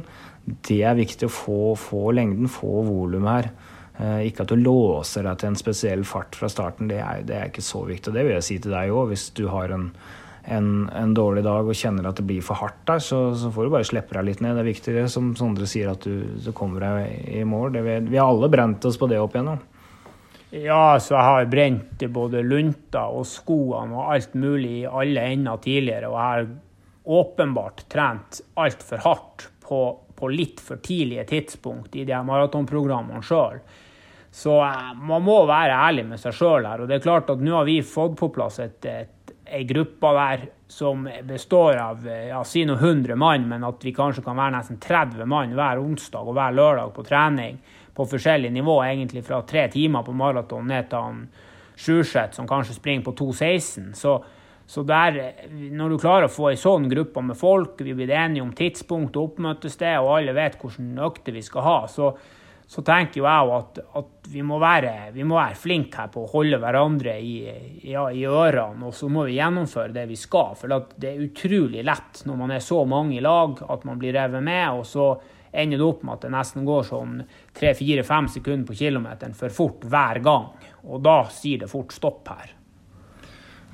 Det er viktig å få, få lengden, få volumet her. Eh, ikke at du låser deg til en spesiell fart fra starten. Det er, det er ikke så viktig. Det vil jeg si til deg òg. Hvis du har en, en, en, dårlig dag og kjenner at det blir for hardt der, så, så får du bare slippe deg litt ned. Det er viktigere, som Sondre sier, at du, du kommer deg i mål. Det, vi har alle brent oss på det opp igjennom. Ja, så jeg har brent både lunta og skoene og alt mulig i alle ender tidligere. Og jeg har åpenbart trent altfor hardt på, på, litt for tidlige tidspunkt i de maratonprogrammene sjøl. Så eh, man må være ærlig med seg sjøl her. Og det er klart at nå har vi fått på plass et, ei gruppe der som består av ja, si noe 100 mann, men at vi kanskje kan være nesten 30 mann hver onsdag og hver lørdag på trening på forskjellig nivå, egentlig fra tre timer på maraton ned til han Sjurseth, som kanskje springer på 2,16. Så, så der, når du klarer å få ei sånn gruppe med folk, vi blir enige om tidspunkt og oppmøtested, og alle vet hvilken økte vi skal ha, så, så tenker jo jeg at, at vi, må være, vi må være flinke her på å holde hverandre i, ja, i, ørene, og så må vi gjennomføre det vi skal. For det er utrolig lett når man er så mange i lag at man blir revet med. og så ender det opp med at det nesten går sånn 3-4-5 sekunder på kilometeren for fort hver gang. Og da sier det fort stopp her.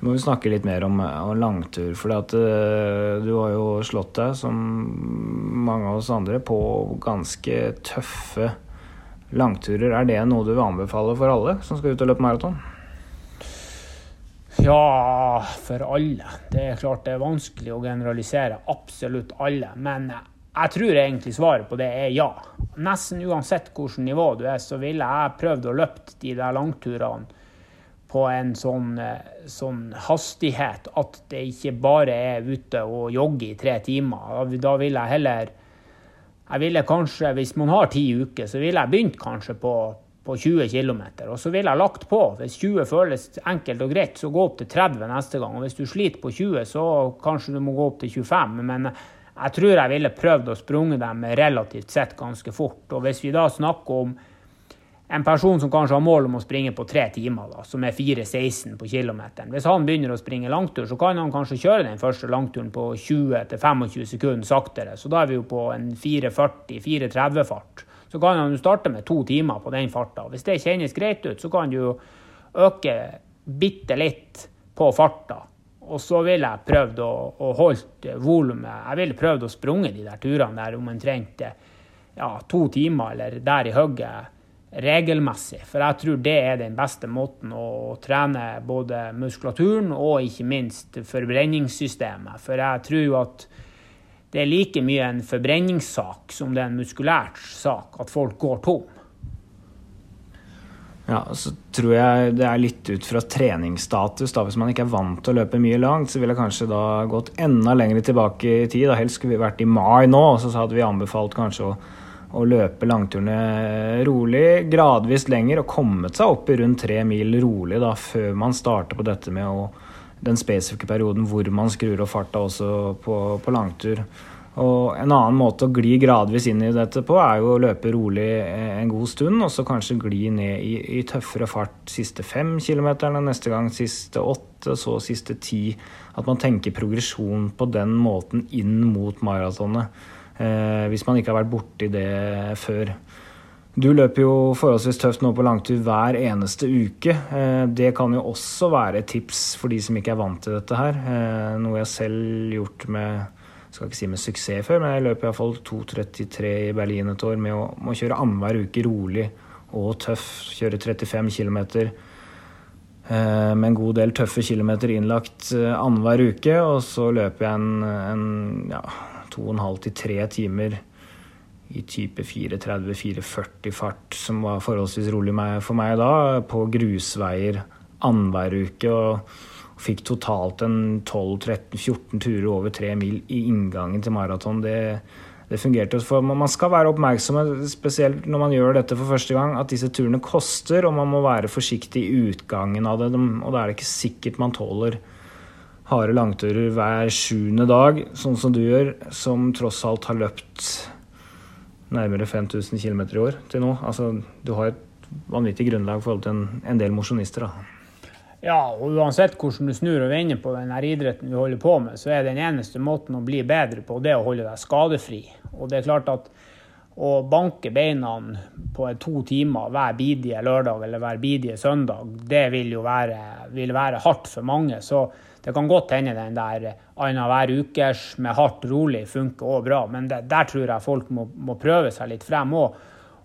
Må vi snakke litt mer om, om langtur. For uh, du har jo slått deg, som mange av oss andre, på ganske tøffe langturer. Er det noe du vil anbefale for alle som skal ut og løpe maraton? Ja, for alle. Det er klart det er vanskelig å generalisere absolutt alle. Men jeg tror egentlig svaret på det er ja. Nesten uansett hvilket nivå du er, så ville jeg prøvd å løpe de der langturene på en sånn, eh, sånn, hastighet at det ikke bare er ute og jogge i tre timer. Da vil jeg heller jeg ville kanskje, Hvis man har ti uker, så ville jeg begynt kanskje på, på 20 km. Og så ville jeg lagt på. Hvis 20 føles enkelt og greit, så gå opp til 30 neste gang. Og hvis du sliter på 20, så kanskje du må gå opp til 25. Men jeg tror jeg ville prøvd å sprunge dem relativt sett ganske fort. Og hvis vi da snakker om en person som kanskje har mål om å springe på tre timer, da, som er 4,16 på kilometeren. Hvis han begynner å springe langtur, så kan han kanskje kjøre den første langturen på 20-25 sekunder saktere. Så da er vi jo på en 4,40-4,30-fart. Så kan han jo starte med to timer på den farta. Hvis det kjennes greit ut, så kan du øke bitte litt på farta. Og så ville jeg prøvd å, å holde volumet. Jeg ville prøvd å sprunge de der turene der om omtrent ja, to timer eller der i hugget regelmessig. For jeg tror det er den beste måten å trene både muskulaturen og ikke minst forbrenningssystemet. For jeg tror jo at det er like mye en forbrenningssak som det er en muskulær sak, at folk går tom. Ja, så tror jeg det er litt ut fra treningsstatus. da. Hvis man ikke er vant til å løpe mye langt, så ville jeg kanskje da gått enda lenger tilbake i tid. Da helst skulle vi vært i mai nå, og så hadde vi anbefalt kanskje å å løpe langturene rolig, gradvis lenger, og kommet seg opp i rundt tre mil rolig da, før man starter på dette med å, den spesifikke perioden hvor man skrur opp farta også på, på, langtur. Og En annen måte å gli gradvis inn i dette på, er jo å løpe rolig en god stund, og så kanskje gli ned i, i tøffere fart siste fem kilometerne, neste gang siste åtte, så siste ti. At man tenker progresjon på den måten inn mot maratonet. Eh, hvis man ikke har vært borti det før. Du løper jo forholdsvis tøft nå på langtur hver eneste uke. Eh, det kan jo også være et tips for de som ikke er vant til dette her. Eh, noe jeg selv gjort med skal ikke si med suksess før, men jeg løper iallfall 2.33 i Berlin et år med å, med å kjøre annenhver uke rolig og tøff. Kjøre 35 km med en god del tøffe kilometer innlagt annenhver uke. Og så løper jeg en, en ja, to og en halv til tre timer i type 430-440 fart, som var forholdsvis rolig for meg da, på grusveier annenhver uke. Og fikk totalt en 12-13-14 turer over tre mil i inngangen til maraton. Det, det fungerte. For man skal være oppmerksom, spesielt når man gjør dette for første gang, at disse turene koster, og man må være forsiktig i utgangen av det. Og da er det ikke sikkert man tåler harde langturer hver sjuende dag, sånn som du gjør, som tross alt har løpt nærmere 5000 km i år til nå. Altså, du har et vanvittig grunnlag i forhold til en, en del mosjonister. Ja, og uansett hvordan du snur og vender på denne idretten vi holder på med, så er den eneste måten å bli bedre på, det å holde deg skadefri. Og det er klart at å banke beina på to timer hver bidige lørdag eller hver bidige søndag, det vil jo være, vil være hardt for mange. Så det kan godt hende den der annenhver ukers med hardt rolig funker òg bra, men det, der tror jeg folk må, må prøve seg litt frem òg.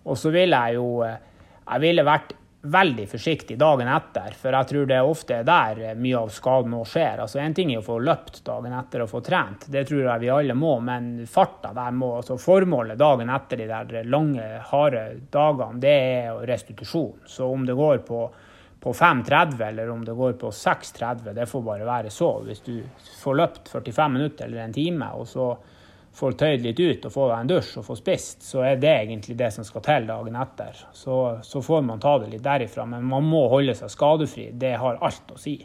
Og så ville jeg jo Jeg ville vært veldig forsiktig dagen etter, for jeg tror det er ofte er der mye av skaden nå skjer. Altså En ting er å få løpt dagen etter og få trent, det tror jeg vi alle må, men farta der må, altså formålet dagen etter de der lange, harde dagene, det er restitusjon. Så om det går på på 5.30 eller om det går på 6.30, det får bare være så. Hvis du får løpt 45 minutter eller en time, og så får tøyd litt ut og får en dusj og får spist, så er det egentlig det som skal til dagen etter. Så, så får man ta det litt derifra. Men man må holde seg skadefri. Det har alt å si.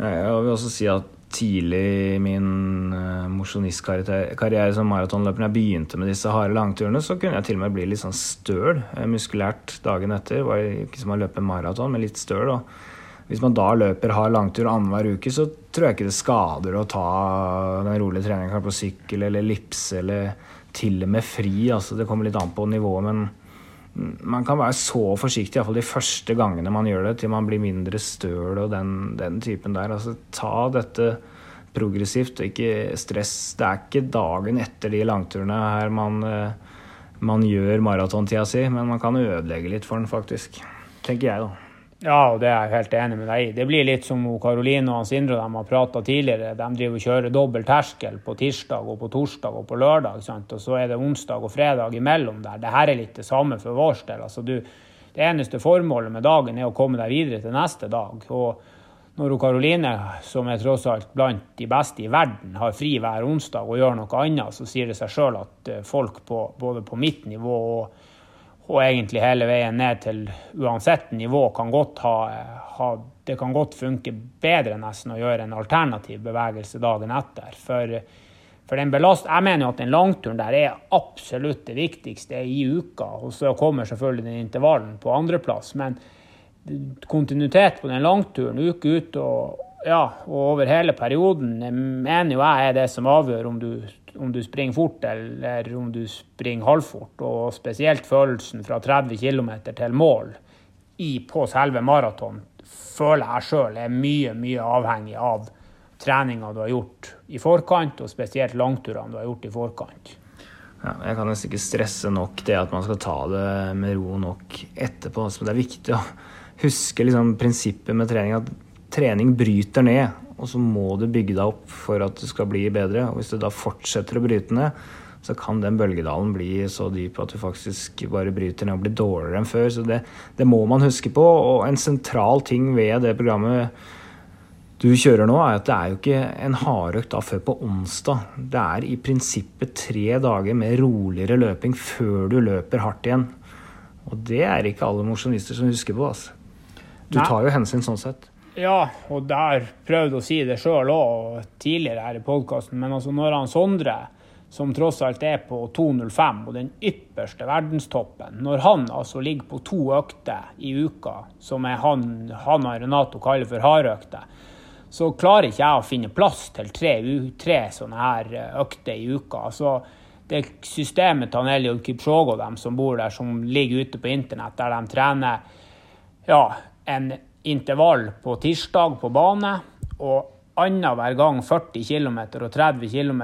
Jeg vil også si at tidlig i min uh, mosjonistkarriere som maratonløper, når jeg begynte med disse harde langturene, så kunne jeg til og med bli litt sånn støl uh, muskulært dagen etter. Var ikke som å løpe maraton, men litt støl. Og hvis man da løper hard langtur annenhver uke, så tror jeg ikke det skader å ta den rolige treningen på sykkel eller ellipse eller til og med fri. Altså, det kommer litt an på nivået, men man kan være så forsiktig, iallfall de første gangene man gjør det, til man blir mindre støl og den, den typen der. Altså, ta dette progressivt og ikke stress. Det er ikke dagen etter de langturene her man, eh, man gjør maratontida si, men man kan ødelegge litt for den, faktisk. Tenker jeg, da. Ja, og det er jeg helt enig med deg i. Det blir litt som Karoline og Sindre de har prata tidligere. De driver og kjører dobbel terskel på tirsdag og på torsdag og på lørdag. Sant? Og så er det onsdag og fredag imellom der. Det her er litt det samme for vår del. Altså, du, det eneste formålet med dagen er å komme deg videre til neste dag. Og når Karoline, som er tross alt blant de beste i verden, har fri hver onsdag og gjør noe annet, så sier det seg sjøl at eh, folk på, både på mitt nivå og og egentlig hele veien ned til uansett nivå kan godt ha, ha, Det kan godt funke bedre nesten å gjøre en alternativ bevegelse dagen etter. For, for den belast, jeg mener jo at den langturen der er absolutt det viktigste i uka. Og så kommer selvfølgelig den intervallen på andreplass. Men kontinuitet på den langturen uke ut og, ja, og over hele perioden mener jo jeg er det som avgjør om du om du springer fort eller om du springer halvfort. Og spesielt følelsen fra 30 km til mål i, på selve maraton føler jeg sjøl er mye, mye avhengig av treninga du har gjort i forkant, og spesielt langturene du har gjort i forkant. Ja, jeg kan nesten ikke stresse nok det at man skal ta det med ro nok etterpå. Så det er viktig å huske liksom, prinsippet med trening, at trening bryter ned. Og så må du bygge deg opp for at du skal bli bedre. Og hvis du da fortsetter å bryte ned, så kan den bølgedalen bli så dyp at du faktisk bare bryter ned og blir dårligere enn før. Så det, det må man huske på. Og en sentral ting ved det programmet du kjører nå, er at det er jo ikke en hardøkt da før på onsdag. Det er i prinsippet tre dager med roligere løping før du løper hardt igjen. Og det er ikke alle mosjonister som husker på. altså. Du tar jo hensyn sånn sett. Ja, og der prøvde å si det sjøl òg tidligere her i podkasten, men altså når han Sondre, som tross alt er på 2,05 og den ypperste verdenstoppen, når han altså ligger på to økter i uka, som han, han og Renato kaller for hardøkter, så klarer ikke jeg å finne plass til tre, tre sånne her økter i uka. Altså, det systemet til Eliud Kipchoge og dem som bor der, som ligger ute på internett, der de trener ja, en intervall på tirsdag på bane, og annenhver gang 40 km og 30 km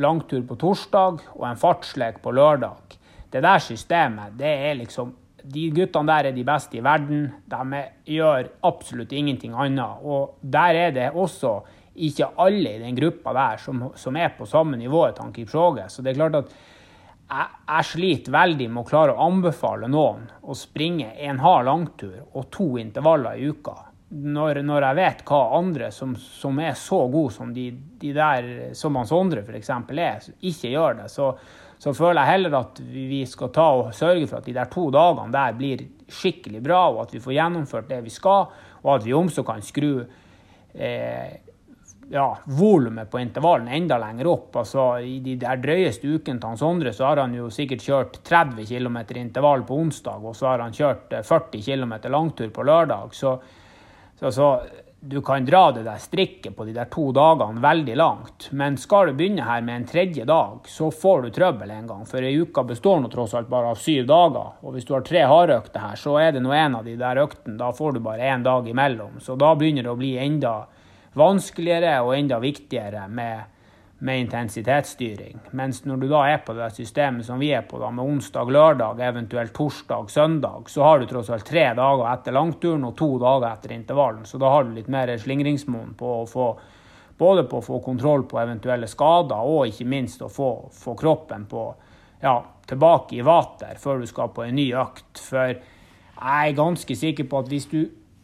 langtur på torsdag og en fartslek på lørdag. Det der systemet, det er liksom De guttene der er de beste i verden. De gjør absolutt ingenting annet. Og der er det også ikke alle i den gruppa der som, som er på samme nivå som Kipchoge. Så det er klart at jeg, jeg, sliter veldig med å klare å anbefale noen å springe en hard langtur og to intervaller i uka. Når, når jeg vet hva andre som, som er så gode som de, de der som Hans Sondre f.eks. er, ikke gjør det, så, så, føler jeg heller at vi skal ta og sørge for at de der to dagene der blir skikkelig bra, og at vi får gjennomført det vi skal, og at vi også kan skru eh, ja, volumet på intervallen enda lenger opp. Altså, I de der drøyeste ukene til hans Sondre så har han jo sikkert kjørt 30 km intervall på onsdag, og så har han kjørt 40 eh, km langtur på lørdag. Så, så, så, du kan dra det der strikket på de der to dagene veldig langt. Men skal du begynne her med en tredje dag, så får du trøbbel en gang. For ei uke består nå tross alt bare av syv dager. Og hvis du har tre hardøkter her, så er det nå en av de der øktene. Da får du bare én dag imellom. Så da begynner det å bli enda vanskeligere og enda viktigere med, med intensitetsstyring. Mens når du da er på det systemet som vi er på, da, med onsdag, lørdag, eventuelt torsdag, søndag, så har du tross alt tre dager etter langturen og to dager etter intervallen. Så da har du litt mer slingringsmonn på å få både på å få kontroll på eventuelle skader, og ikke minst å få, få kroppen på, ja, tilbake i vater før du skal på en ny økt. For jeg er ganske sikker på at hvis du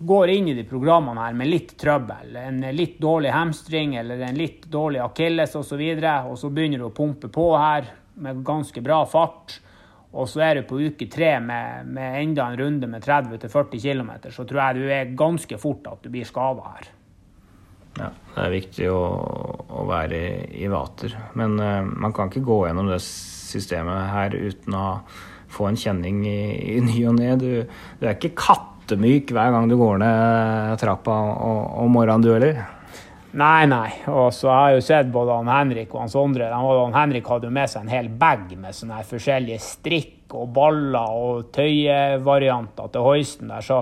går inn i de programmene her med litt trøbbel, en litt dårlig hamstring eller en litt dårlig akilles osv., og, så og så begynner du å pumpe på her med ganske bra fart, og så er du på uke tre med, med enda en runde med 30-40 km, så tror jeg du er ganske fort at du blir skada her. Ja, det er viktig å, å være i, i, vater. Men uh, man kan ikke gå gjennom det systemet her uten å få en kjenning i, i ny og ne. Du, du er ikke katt pottemyk hver gang du går ned trappa om morgenen, du heller? Nei, nei. Og så har jeg jo sett både han Henrik og han Sondre. Han Henrik hadde jo med seg en hel bag med sånne forskjellige strikk og baller og tøyevarianter til hoisten der. Så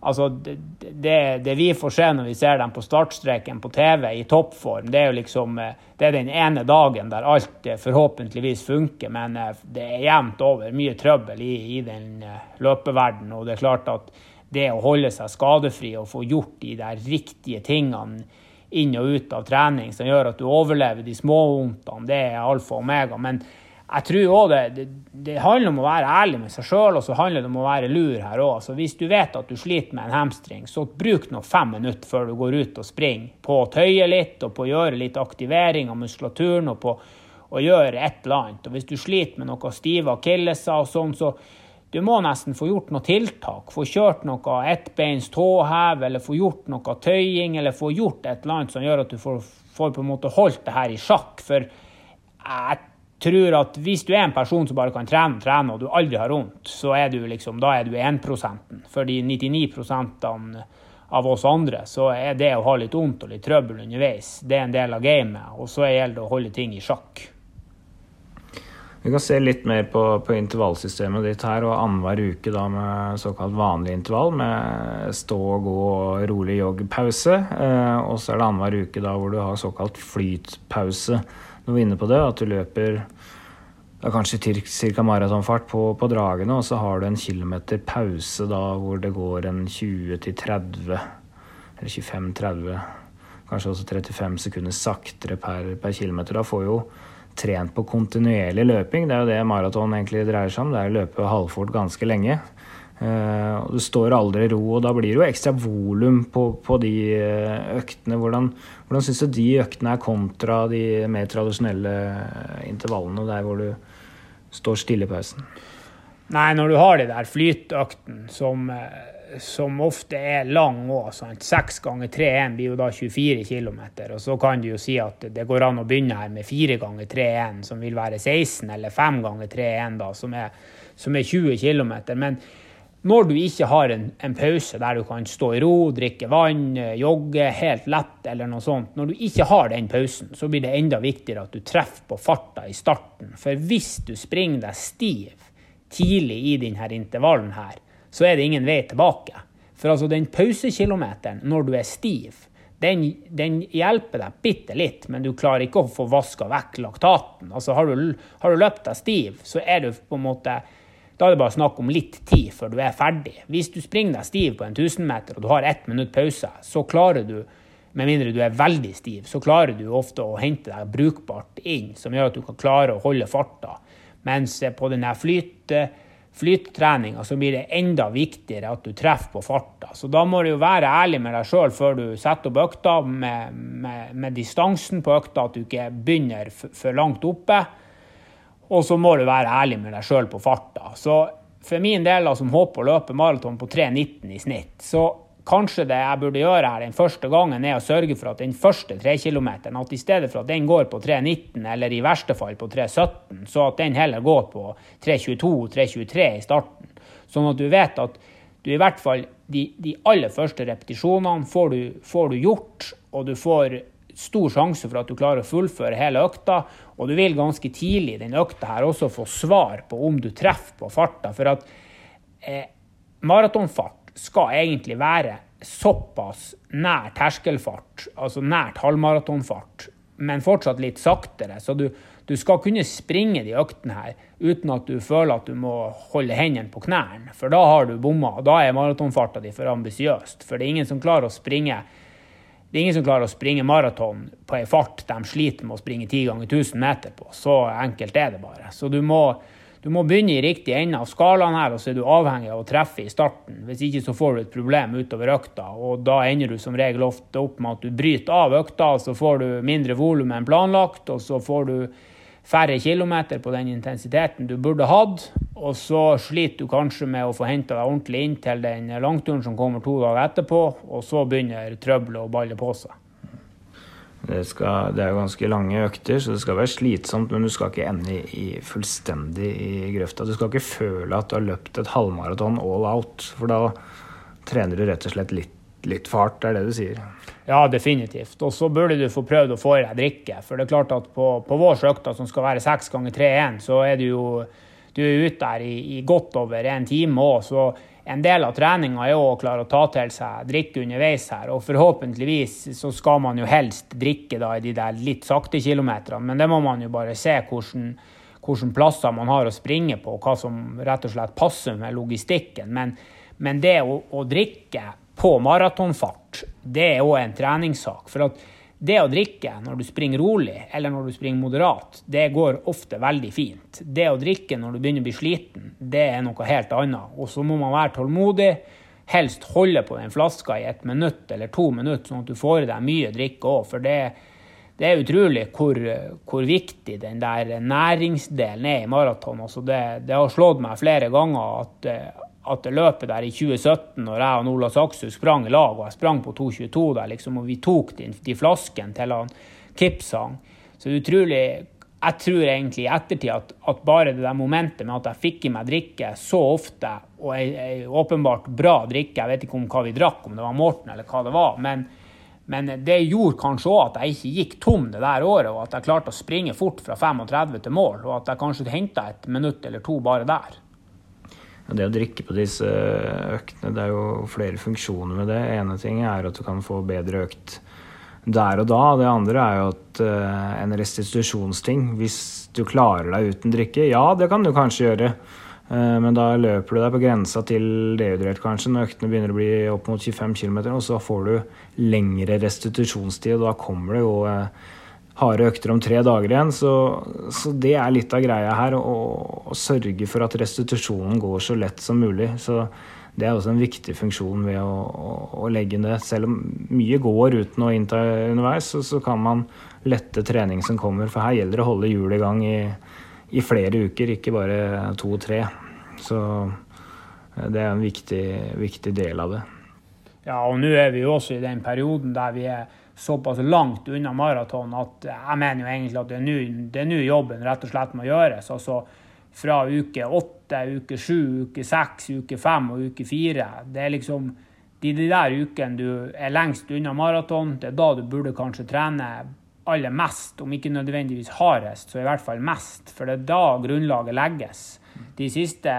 Altså, det, det, det, vi får se når vi ser dem på startstreken på TV i toppform, det er jo liksom eh, det er den ene dagen der alt eh, forhåpentligvis funker, men eh, det er jevnt over mye trøbbel i, i den løpeverdenen. Og det er klart at det å holde seg skadefri og få gjort de der riktige tingene inn og ut av trening som gjør at du overlever de små vondtene, det er alfa og omega. Men jeg tror òg det, det, det, handler om å være ærlig med seg sjøl, og så handler det om å være lur her òg. Så hvis du vet at du sliter med en hamstring, så bruk nå fem minutter før du går ut og springer, på å tøye litt og på å gjøre litt aktivering av muskulaturen og på å gjøre et eller annet. Og hvis du sliter med noe stive akilleser og sånn, så du må nesten få gjort noe tiltak. Få kjørt noe ettbeins tåhev, eller få gjort noe tøying, eller få gjort et eller annet som gjør at du får, får på en måte holdt det her i sjakk. For jeg tror at hvis du er en person som bare kan trene og trene, og du aldri har vondt, så er du liksom, da er du 1% For de 99% av oss andre så er det å ha litt vondt og litt trøbbel underveis, det er en del av gamet. Og så gjelder det å holde ting i sjakk. Vi kan se litt mer på, på intervallsystemet ditt her, og annenhver uke da med såkalt vanlig intervall med stå, gå og rolig jogg-pause. Eh, og så er det annenhver uke da hvor du har såkalt flytpause du var inne på det, at du løper ja, kanskje ca. maratonfart på, på, dragene, og så har du en kilometer pause da hvor det går en 20-30, eller 25-30, kanskje også 35 sekunder saktere per, per kilometer. Da får jo trent på kontinuerlig løping. Det er jo det maraton egentlig dreier seg om. Det er å løpe halvfort ganske lenge. Uh, og Du står aldri ro, og da blir det jo ekstra volum på, på, de eh, øktene. Hvordan, hvordan syns du de øktene er kontra de mer tradisjonelle intervallene, der hvor du står stille i pausen? Nei, når du har de der flytøktene som, eh, som ofte er lang òg, seks ganger 3-1 blir jo da 24 km. Og så kan du jo si at det går an å begynne her med fire ganger 3-1, som vil være 16, eller fem ganger 3-1, da, som er, som er 20 km. Men når du ikke har en, en, pause der du kan stå i ro, drikke vann, jogge helt lett eller noe sånt, når du ikke har den pausen, så blir det enda viktigere at du treffer på farta i starten. For hvis du springer deg stiv tidlig i denne intervallen her, så er det ingen vei tilbake. For altså den pausekilometeren når du er stiv, den, den hjelper deg bitte litt, men du klarer ikke å få vaska vekk laktaten. Altså har du, har du løpt deg stiv, så er du på en måte da er det bare snakk om litt tid før du er ferdig. Hvis du springer deg stiv på en 1000-meter og du har ett minutt pause, så klarer du, med mindre du er veldig stiv, så klarer du ofte å hente deg brukbart inn, som gjør at du kan klare å holde farta. Mens på denne flyt, flyttreninga så blir det enda viktigere at du treffer på farta. Så da må du jo være ærlig med deg sjøl før du setter opp økta, med, med, med distansen på økta, at du ikke begynner for langt oppe. Og så må du være ærlig med deg sjøl på farta. Så for min del, som håper å løpe maraton på 3,19 i snitt, så kanskje det jeg burde gjøre her den første gangen, er å sørge for at den første trekilometeren, at i stedet for at den går på 3,19, eller i verste fall på 3,17, så at den heller går på 3,22-3,23 i starten. Sånn at du vet at du i hvert fall de, de aller første repetisjonene får du, får du gjort, og du får stor sjanse for at du klarer å fullføre hele økta. Og du vil ganske tidlig i den økta her også få svar på om du treffer på farta. For at eh, maratonfart skal egentlig være såpass nær terskelfart, altså nært halvmaratonfart, men fortsatt litt saktere. Så du, du, skal kunne springe de øktene her uten at du føler at du må holde hendene på knærne. For da har du bomma. Da er maratonfarta di for ambisiøst. For det er ingen som klarer å springe det er ingen som klarer å springe maraton på ei fart de sliter med å springe 10 ganger 1000 meter på. Så enkelt er det bare. Så du må, du må begynne i riktig ende av skalaen her, og så er du avhengig av å treffe i starten. Hvis ikke så får du et problem utover økta, og da ender du som regel ofte opp med at du bryter av økta, og så får du mindre volum enn planlagt, og så får du færre kilometer på den intensiteten du burde hatt. Og så sliter du kanskje med å få henta deg ordentlig inn til den langturen som kommer to dager etterpå, og så begynner trøbbelet å balle på seg. Det, skal, det, er ganske lange økter, så det skal være slitsomt, men du skal ikke ende i, fullstendig i grøfta. Du skal ikke føle at du har løpt et halvmaraton all out, for da trener du rett og slett litt litt fart, det er det du sier? Ja, definitivt. Og så burde du få prøvd å få i deg drikke. For det er klart at på, på vår økta, som skal være seks ganger tre-én, så er du jo du er ute der i, i godt over en time òg. Så en del av treninga er jo å klare å ta til seg drikke underveis her. Og forhåpentligvis så skal man jo helst drikke da i de der litt sakte kilometerne. Men det må man jo bare se hvordan, hvordan plasser man har å springe på, og hva som rett og slett passer med logistikken. Men Men det å, å drikke på maratonfart, det er òg en treningssak. For det å drikke når du springer rolig, eller når du springer moderat, det går ofte veldig fint. Det å drikke når du begynner å bli sliten, det er noe helt annet. Og så må man være tålmodig. Helst holde på den flaska i et minutt eller to minutter, sånn at du får i deg mye drikke òg. For det, det, er utrolig hvor, hvor, viktig den der næringsdelen er i maraton. Altså det, det, har slått meg flere ganger at at det løpet der i 2017, når jeg og Ola Saksu sprang i lag, og jeg sprang på 2.22 der, liksom, og vi tok de, de flaskene til han Kipsang Så det er utrolig Jeg tror egentlig i ettertid at, at, bare det der momentet med at jeg fikk i meg drikke så ofte, og ei, ei åpenbart bra drikke Jeg vet ikke om hva vi drakk, om det var Morten eller hva det var. men men det gjorde kanskje òg at jeg ikke gikk tom det der året, og at jeg klarte å springe fort fra 35 til mål, og at jeg kanskje henta et minutt eller to bare der. Det å drikke på disse øktene, det er jo flere funksjoner med det. ene ting er at du kan få bedre økt der og da. Det andre er jo at uh, en restitusjonsting. Hvis du klarer deg uten drikke, ja, det kan du kanskje gjøre. Uh, men da løper du deg på grensa til dehydrert, kanskje, når øktene begynner å bli opp mot 25 km. Og så får du lengre restitusjonstid, og da kommer det jo harde økter om tre dager igjen. Så, så, det er litt av greia her, å, å, sørge for at restitusjonen går så lett som mulig. Så det er også en viktig funksjon ved å, å, å legge det. Selv om mye går uten å innta underveis, så, så, kan man lette trening som kommer. For her gjelder det å holde hjulet i gang i, i flere uker, ikke bare to-tre. Så det er en viktig, viktig del av det. Ja, og nå er vi jo også i den perioden der vi er såpass langt unna maraton at jeg mener jo egentlig at det er nå jobben rett og slett må gjøres. Altså fra uke åtte, uke sju, uke seks, uke fem og uke fire. Det er liksom de, de der ukene du er lengst unna maraton. Det er da du burde kanskje trene aller mest, om ikke nødvendigvis hardest, så i hvert fall mest. For det er da grunnlaget legges. De siste,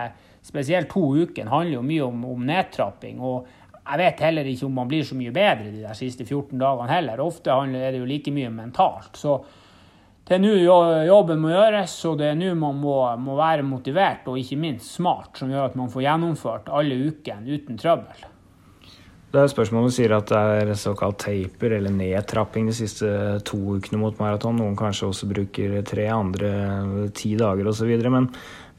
spesielt to ukene, handler jo mye om, om nedtrapping. og jeg vet heller ikke om man blir så mye bedre de der siste 14 dagene heller. Ofte er det jo like mye mentalt. Så det er nå jobben må gjøres, og det er nå man må, må, være motivert og ikke minst smart, som gjør at man får gjennomført alle ukene uten trøbbel. Det er spørsmål om du sier at det er såkalt taper eller nedtrapping de siste to ukene mot maraton. Noen kanskje også bruker tre, andre ti dager osv. Men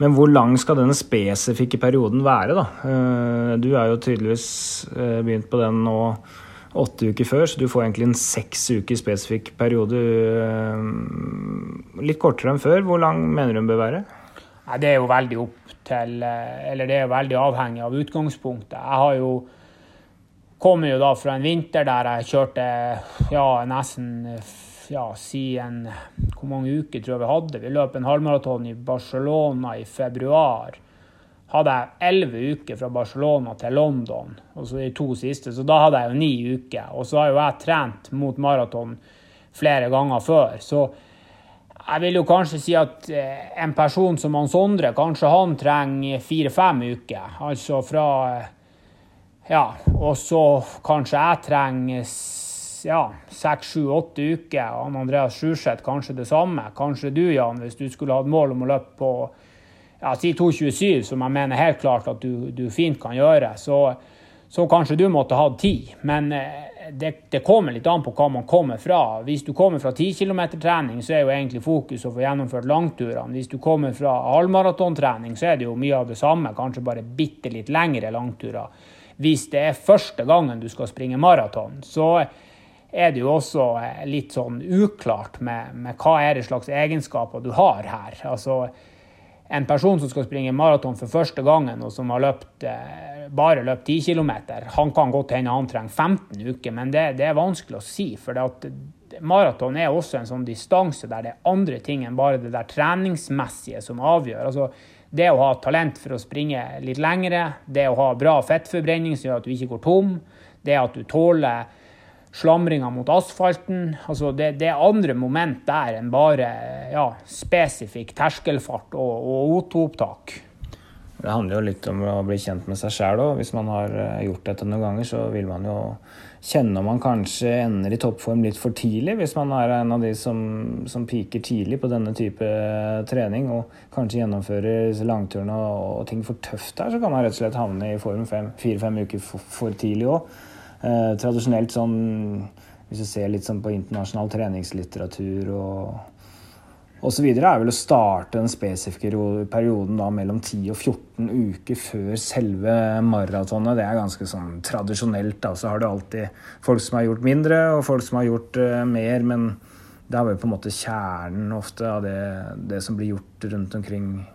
men hvor lang skal denne spesifikke perioden være, da? Eh, du er jo tydeligvis eh, begynt på den nå åtte uker før, så du får egentlig en seks uker spesifikk periode. Eh, litt kortere enn før. Hvor lang mener du den bør være? det er jo veldig opp til Eller det er jo veldig avhengig av utgangspunktet. Jeg har jo kommer jo da fra en vinter der jeg kjørte ja, nesten ja, siden Hvor mange uker tror jeg vi hadde? Vi løp en halvmaraton i Barcelona i februar. Hadde jeg elleve uker fra Barcelona til London, og så de to siste. Så da hadde jeg jo ni uker. Og så har jo jeg trent mot maraton flere ganger før. Så jeg vil jo kanskje si at eh, en person som han Sondre, kanskje han trenger fire-fem uker. Altså fra Ja, og så kanskje jeg trenger ja, seks, sju, åtte uker. Og Andreas Sjurseth kanskje det samme. Kanskje du, Jan, hvis du skulle hatt mål om å løpe på ja, si 2,27, som jeg mener helt klart at du, du fint kan gjøre, så, så, kanskje du måtte hatt ti. Men eh, det, det, kommer litt an på hva man kommer fra. Hvis du kommer fra 10 km-trening, så er jo egentlig fokus å få gjennomført langturene. Hvis du kommer fra halvmaratontrening, så er det jo mye av det samme, kanskje bare bitte litt lengre langturer. Hvis det er første gangen du skal springe maraton, så er det jo også eh, litt sånn uklart med, med hva er det slags egenskaper du har her. Altså, en person som skal springe maraton for første gangen, og som har løpt, eh, bare løpt 10 km, han kan godt hende han trenger 15 uker, men det, det er vanskelig å si. For maraton er også en sånn distanse der det er andre ting enn bare det der treningsmessige som avgjør. Altså, det å ha talent for å springe litt lengre, det å ha bra fettforbrenning som gjør at du ikke går tom, det at du tåler slamringa mot asfalten. Altså det, det, er andre moment der enn bare ja, spesifikk terskelfart og, og O2-opptak. Det handler jo litt om å bli kjent med seg sjæl òg. Hvis man har eh, gjort dette noen ganger, så vil man jo kjenne om man kanskje ender i toppform litt for tidlig. Hvis man er en av de som, som piker tidlig på denne type trening og kanskje gjennomfører langturene og, og ting for tøft der, så kan man rett og slett havne i form fire-fem uker for, for tidlig òg. Eh, tradisjonelt sånn Hvis du ser litt sånn på internasjonal treningslitteratur og osv. er vel å starte den spesifikke perioden da mellom 10 og 14 uker før selve maratonet. Det er ganske sånn tradisjonelt. da, Så har du alltid folk som har gjort mindre, og folk som har gjort uh, mer. Men det er vel på en måte kjernen ofte av det, det, som blir gjort rundt omkring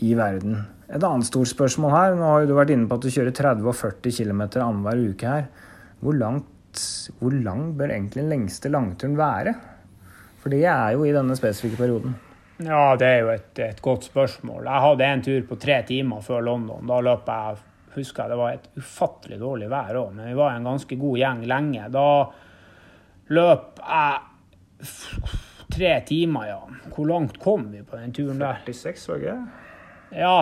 i verden. Et annet stort spørsmål her. Nå har du vært inne på at du kjører 30 og 40 km annenhver uke her. Hvor, langt, hvor lang bør egentlig den lengste langturen være? For det er jo i denne spesifikke perioden. Ja, det er jo et, et, godt spørsmål. Jeg hadde en tur på tre timer før London. Da løp jeg husker jeg det var et ufattelig dårlig vær òg, men vi var en ganske god gjeng lenge. Da løp jeg tre timer, ja. Hvor langt kom vi på den turen der? 46, var det ikke? Ja.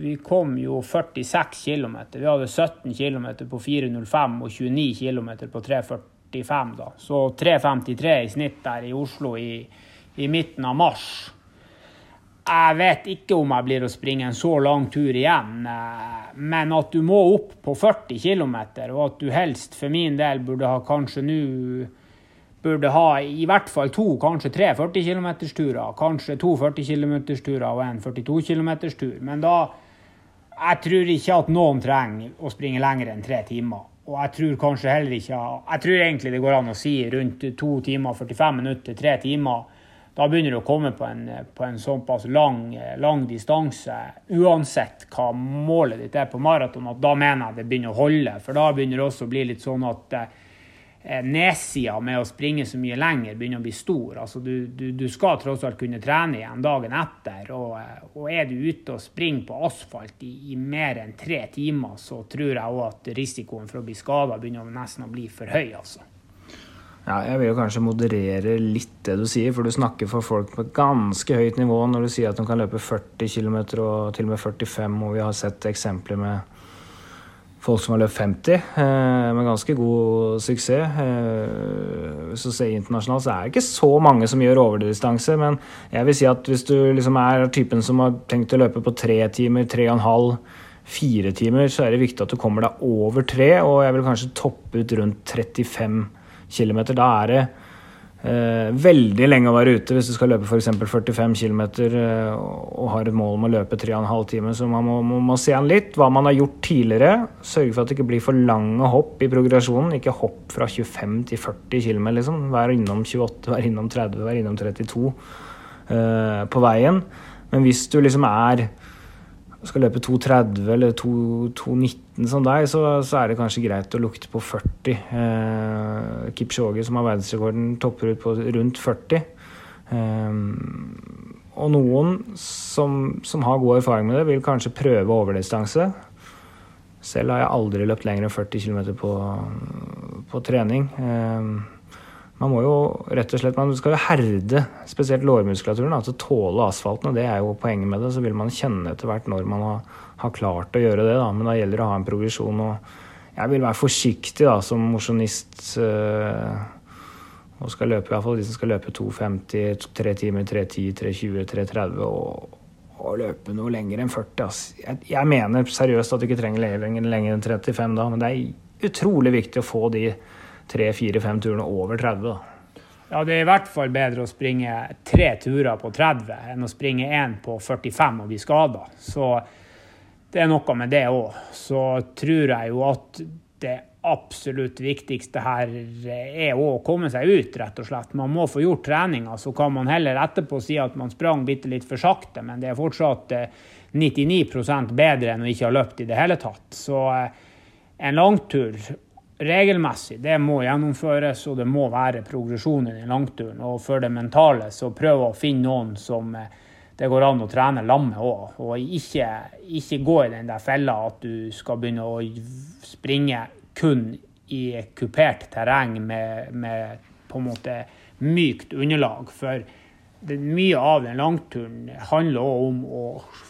Vi kom jo 46 km. Vi hadde 17 km på 4.05 og 29 km på 3,45, da. Så 3,53 i snitt der i Oslo i, i, midten av mars. Jeg vet ikke om jeg blir å springe en så lang tur igjen, eh, men at du må opp på 40 km, og at du helst for min del burde ha kanskje nå burde ha i hvert fall to, kanskje tre 40 km-turer. Kanskje to 40 km-turer og en 42 km-tur. Men da Jeg tror ikke at noen trenger å springe lenger enn tre timer. Og jeg tror kanskje heller ikke Jeg tror egentlig det går an å si rundt to timer, 45 minutter, tre timer. Da begynner du å komme på en, på en såpass lang, lang, distanse, uansett hva målet ditt er på maraton, at da mener jeg det begynner å holde. For da begynner det også å bli litt sånn at eh, nedsida med å springe så mye lenger begynner å bli stor. Altså, du, du, du, skal tross alt kunne trene igjen dagen etter. Og, eh, og er du ute og springer på asfalt i, i mer enn tre timer, så tror jeg òg at risikoen for å bli skada begynner nesten å bli for høy. altså. Ja, jeg vil jo kanskje moderere litt det du sier, for du snakker for folk på ganske høyt nivå når du sier at de kan løpe 40 km og til og med 45, og vi har sett eksempler med folk som har løpt 50 eh, med ganske god suksess. Eh, hvis du ser internasjonalt, så er det ikke så mange som gjør overdistanse. Men jeg vil si at hvis du liksom er typen som har tenkt å løpe på tre timer, tre og en halv, fire timer, så er det viktig at du kommer deg over tre. Og jeg vil kanskje toppe ut rundt 35 km. Da er det veldig lenge å være ute hvis du skal løpe f.eks. 45 km eh, og har et mål om å løpe 3,5 timer. Så man må, man må, se an litt hva man har gjort tidligere. Sørge for at det ikke blir for lange hopp i progresjonen. Ikke hopp fra 25 til 40 km. Liksom. Vær innom 28, vær innom 30, vær innom 32 eh, på veien. Men hvis du liksom er skal løpe 2,30 eller 2,19 som deg, så, så, er det kanskje greit å lukte på 40. Eh, Kipchoge, som har verdensrekorden, topper ut på rundt 40. Eh, og noen som, som, har god erfaring med det, vil kanskje prøve overdistanse. Selv har jeg aldri løpt lenger enn 40 km på, på trening. Eh, man må jo rett og slett, man skal jo herde spesielt lårmuskulaturen til å tåle asfalten. og Det er jo poenget med det. Så vil man kjenne etter hvert når man har, har klart å gjøre det. Da. Men da gjelder det å ha en progresjon. og Jeg vil være forsiktig da, som mosjonist. Øh, og skal løpe, i hvert fall de som skal løpe 2,50, 3 timer, 3,10, 3,20, 3,30 og, og, løpe noe lenger enn 40. Altså. Jeg, jeg, mener seriøst at du ikke trenger lenger, lenger enn 35 da, men det er utrolig viktig å få de tre-fire-fem turene over 30. da. Ja, det er i hvert fall bedre å springe tre turer på 30 enn å springe én på 45 og bli skada. Så det er noe med det òg. Så tror jeg jo at det absolutt viktigste her er å komme seg ut, rett og slett. Man må få gjort treninga, så kan man heller etterpå si at man sprang bitte litt for sakte, men det er fortsatt 99 eh, bedre enn å ikke ha løpt i det hele tatt. Så eh, en langtur regelmessig. Det må gjennomføres, og det må være progresjon i den langturen. Og for det mentale, så prøv å finne noen som eh, det går an å trene lam med òg. Og ikke, ikke, gå i den der fella at du skal begynne å springe kun i kupert terreng med, med på en måte mykt underlag. For det, mye av den langturen handler òg om å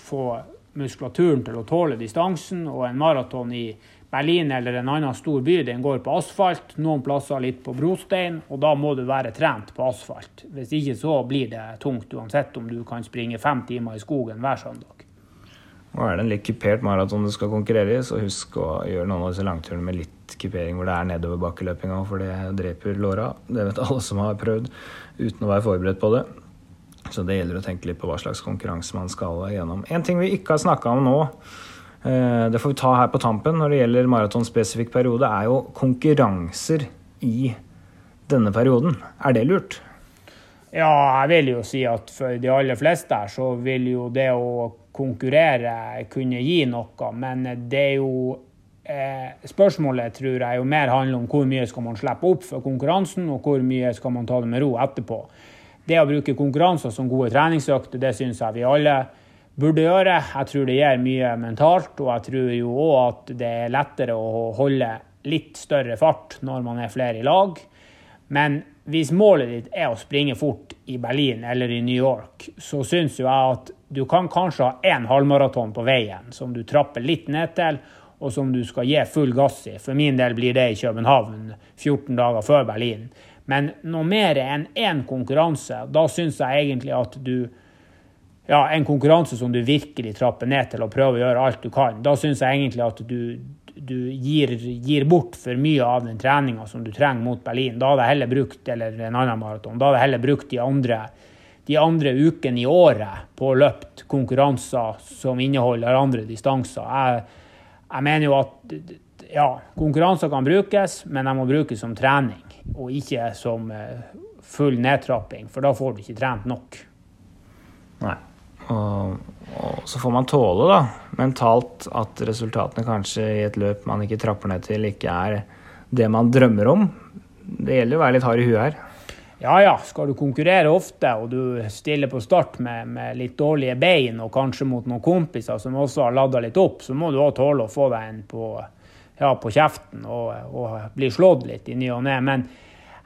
få muskulaturen til å tåle distansen. Og en maraton i Berlin eller en annen stor by den går på asfalt, noen plasser litt på brostein, og da må du være trent på asfalt. Hvis ikke så blir det tungt, uansett om du kan springe fem timer i skogen hver søndag. Nå er det en litt kupert maraton du skal konkurrere i, så husk å gjøre noen av disse langturene med litt kupering hvor det er nedoverbakkeløpinga, for det dreper låra. Det vet alle som har prøvd uten å være forberedt på det. Så det gjelder å tenke litt på hva slags konkurranse man skal gjennom. En ting vi ikke har snakka om nå, det får vi ta her på tampen når det gjelder maratonspesifikk periode, er jo konkurranser i denne perioden. Er det lurt? Ja, jeg vil jo si at for de aller fleste her så vil jo det å konkurrere kunne gi noe, men det er jo eh, Spørsmålet tror jeg jo mer handler om hvor mye skal man slippe opp for konkurransen, og hvor mye skal man ta det med ro etterpå. Det å bruke konkurranser som gode treningsøkter, det syns jeg vi alle burde gjøre. Jeg tror det gir mye mentalt, og jeg tror jo òg at det er lettere å holde litt større fart når man er flere i lag. Men hvis målet ditt er å springe fort i Berlin eller i New York, så syns jo jeg at du kan kanskje ha én halvmaraton på veien som du trapper litt ned til, og som du skal gi full gass i. For min del blir det i København 14 dager før Berlin. Men noe mer enn én konkurranse, da syns jeg egentlig at du Ja, en konkurranse som du virkelig trapper ned til og prøver å gjøre alt du kan. Da syns jeg egentlig at du, du gir, gir, bort for mye av den treninga som du trenger mot Berlin. Da hadde jeg heller brukt eller en annen maraton, da hadde jeg heller brukt de andre, de andre ukene i året på å løpe konkurranser som inneholder andre distanser. Jeg, jeg mener jo at ja, konkurranser kan brukes, men de må brukes som trening og ikke som eh, full nedtrapping, for da får du ikke trent nok. Nei. Og, og, så får man tåle, da, mentalt, at resultatene kanskje i et løp man ikke trapper ned til, ikke er det man drømmer om. Det gjelder å være litt hard i huet her. Ja ja, skal du konkurrere ofte og du stiller på start med, med litt dårlige bein og kanskje mot noen kompiser som også har lada litt opp, så må du òg tåle å få deg en på ja, på kjeften og, og bli slått litt i ny og ne. Men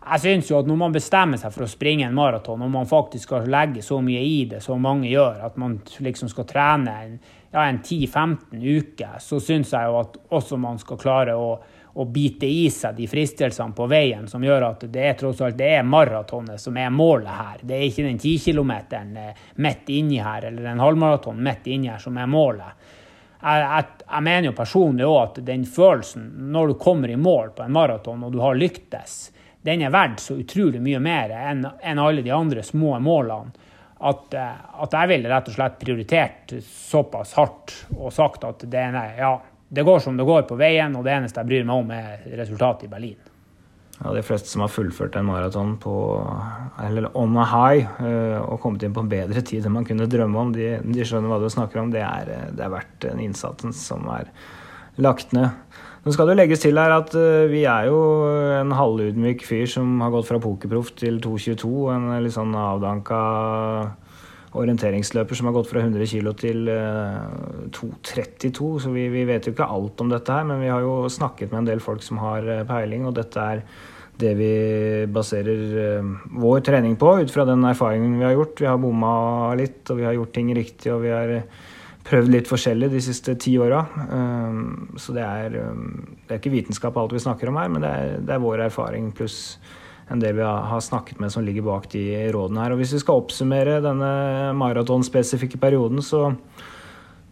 jeg syns jo at når man bestemmer seg for å springe en maraton, og man faktisk skal legge så mye i det som mange gjør, at man liksom skal trene en, ja, en 10-15 uker, så syns jeg jo at også man skal klare å, å bite i seg de fristelsene på veien som gjør at det er tross alt det er maratonet som er målet her. Det er ikke den 10 kilometeren eh, midt inni her, eller en halvmaraton midt inni her som er målet jeg, jeg, jeg, mener jo personlig òg at den følelsen når du kommer i mål på en maraton og du har lyktes, den er verdt så utrolig mye mer enn, en alle de andre små målene. At, eh, at, jeg ville rett og slett prioritert såpass hardt og sagt at det, ja, det går som det går på veien, og det eneste jeg bryr meg om, er resultatet i Berlin. Ja, De fleste som har fullført en maraton på eller on a high uh, og kommet inn på en bedre tid enn man kunne drømme om, de, de skjønner hva du snakker om. Det er, det er verdt den innsatsen som er lagt ned. Nå skal det legges til her at uh, vi er jo en halvudmyk fyr som har gått fra pokerproff til 2,22. En litt sånn avdanka orienteringsløper som har gått fra 100 kg til 2,32. Eh, så vi, vi, vet jo ikke alt om dette her, men vi har jo snakket med en del folk som har eh, peiling, og dette er det vi baserer eh, vår trening på, ut fra den erfaringen vi har gjort. Vi har bomma litt, og vi har gjort ting riktig, og vi har prøvd litt forskjellig de siste ti åra. Så det er, det er ikke vitenskap alt vi snakker om her, men det er, det er vår erfaring pluss en del vi har snakket med som ligger bak de rådene her. Og hvis vi skal oppsummere denne maratonspesifikke perioden, så,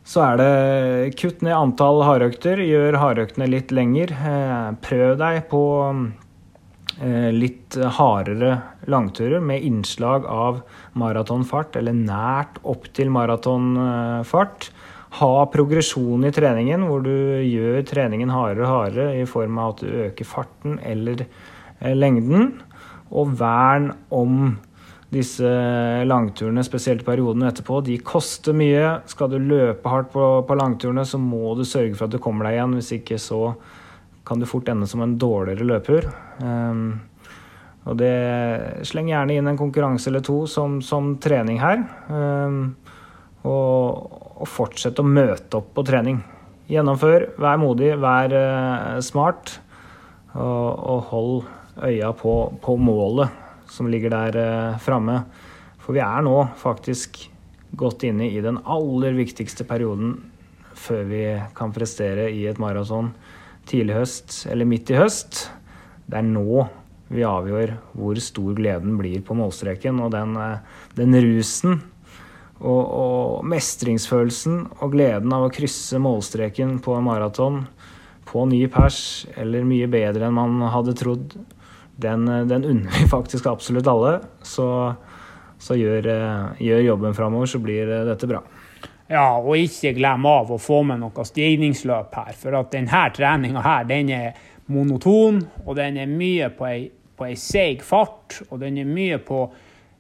så er det kutt ned antall hardøkter. Gjør hardøktene litt lenger. Eh, prøv deg på litt hardere langturer med innslag av maratonfart, eller nært opp til maratonfart. Ha progresjon i treningen, hvor du gjør treningen hardere og hardere i form av at du øker farten eller Eh, lengden, og vern om disse langturene, spesielt periodene etterpå. De koster mye. Skal du løpe hardt på, på, langturene, så må du sørge for at du kommer deg igjen. Hvis ikke så kan du fort ende som en dårligere løper. Um, og det Sleng gjerne inn en konkurranse eller to som, som trening her. Um, og, og fortsett å møte opp på trening. Gjennomfør, vær modig, vær uh, smart, og, og hold øya på, på målet som ligger der eh, framme. For vi er nå faktisk godt inne i den aller viktigste perioden før vi kan prestere i et maraton tidlig høst eller midt i høst. Det er nå vi avgjør hvor stor gleden blir på målstreken. Og den, den rusen og, og, mestringsfølelsen og gleden av å krysse målstreken på en maraton på ny pers, eller mye bedre enn man hadde trodd, den, den unner vi faktisk absolutt alle. Så, så gjør, gjør, jobben framover, så blir dette bra. Ja, og ikke glem av å få med noe stigningsløp her. For at denne treninga her, den er monoton, og den er mye på ei, på ei seig fart. Og den er mye på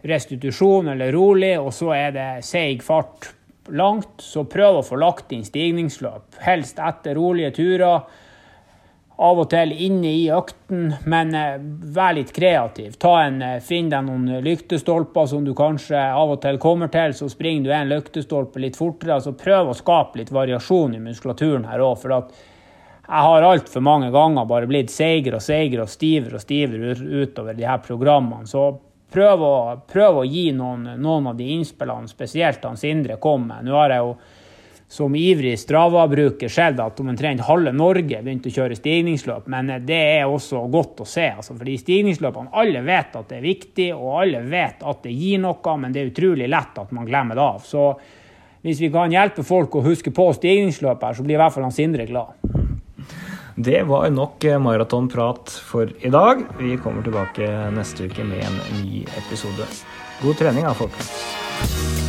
restitusjon eller rolig, og så er det seig fart langt. Så prøv å få lagt inn stigningsløp, helst etter rolige turer. Av og til inne i økten, men eh, vær litt kreativ. En, eh, finn deg noen lyktestolper som du kanskje av og til kommer til, så springer du en lyktestolpe litt fortere. altså Prøv å skape litt variasjon i muskulaturen her òg. For at jeg har altfor mange ganger bare blitt seigere og seigere og stivere og stivere utover de her programmene. Så prøv å, prøv å gi noen, noen, av de innspillene, spesielt han Sindre kom med. Nå har jeg jo som ivrig Strava-bruker sett at omtrent halve Norge begynte å kjøre stigningsløp, men det er også godt å se. Altså, fordi stigningsløpene, alle vet at det er viktig, og alle vet at det gir noe, men det er utrolig lett at man glemmer det av. Så hvis vi kan hjelpe folk å huske på stigningsløp her, så blir i hvert fall han Sindre glad. Det var nok eh, maratonprat for i dag. Vi kommer tilbake neste uke med en ny episode. God trening da, folkens.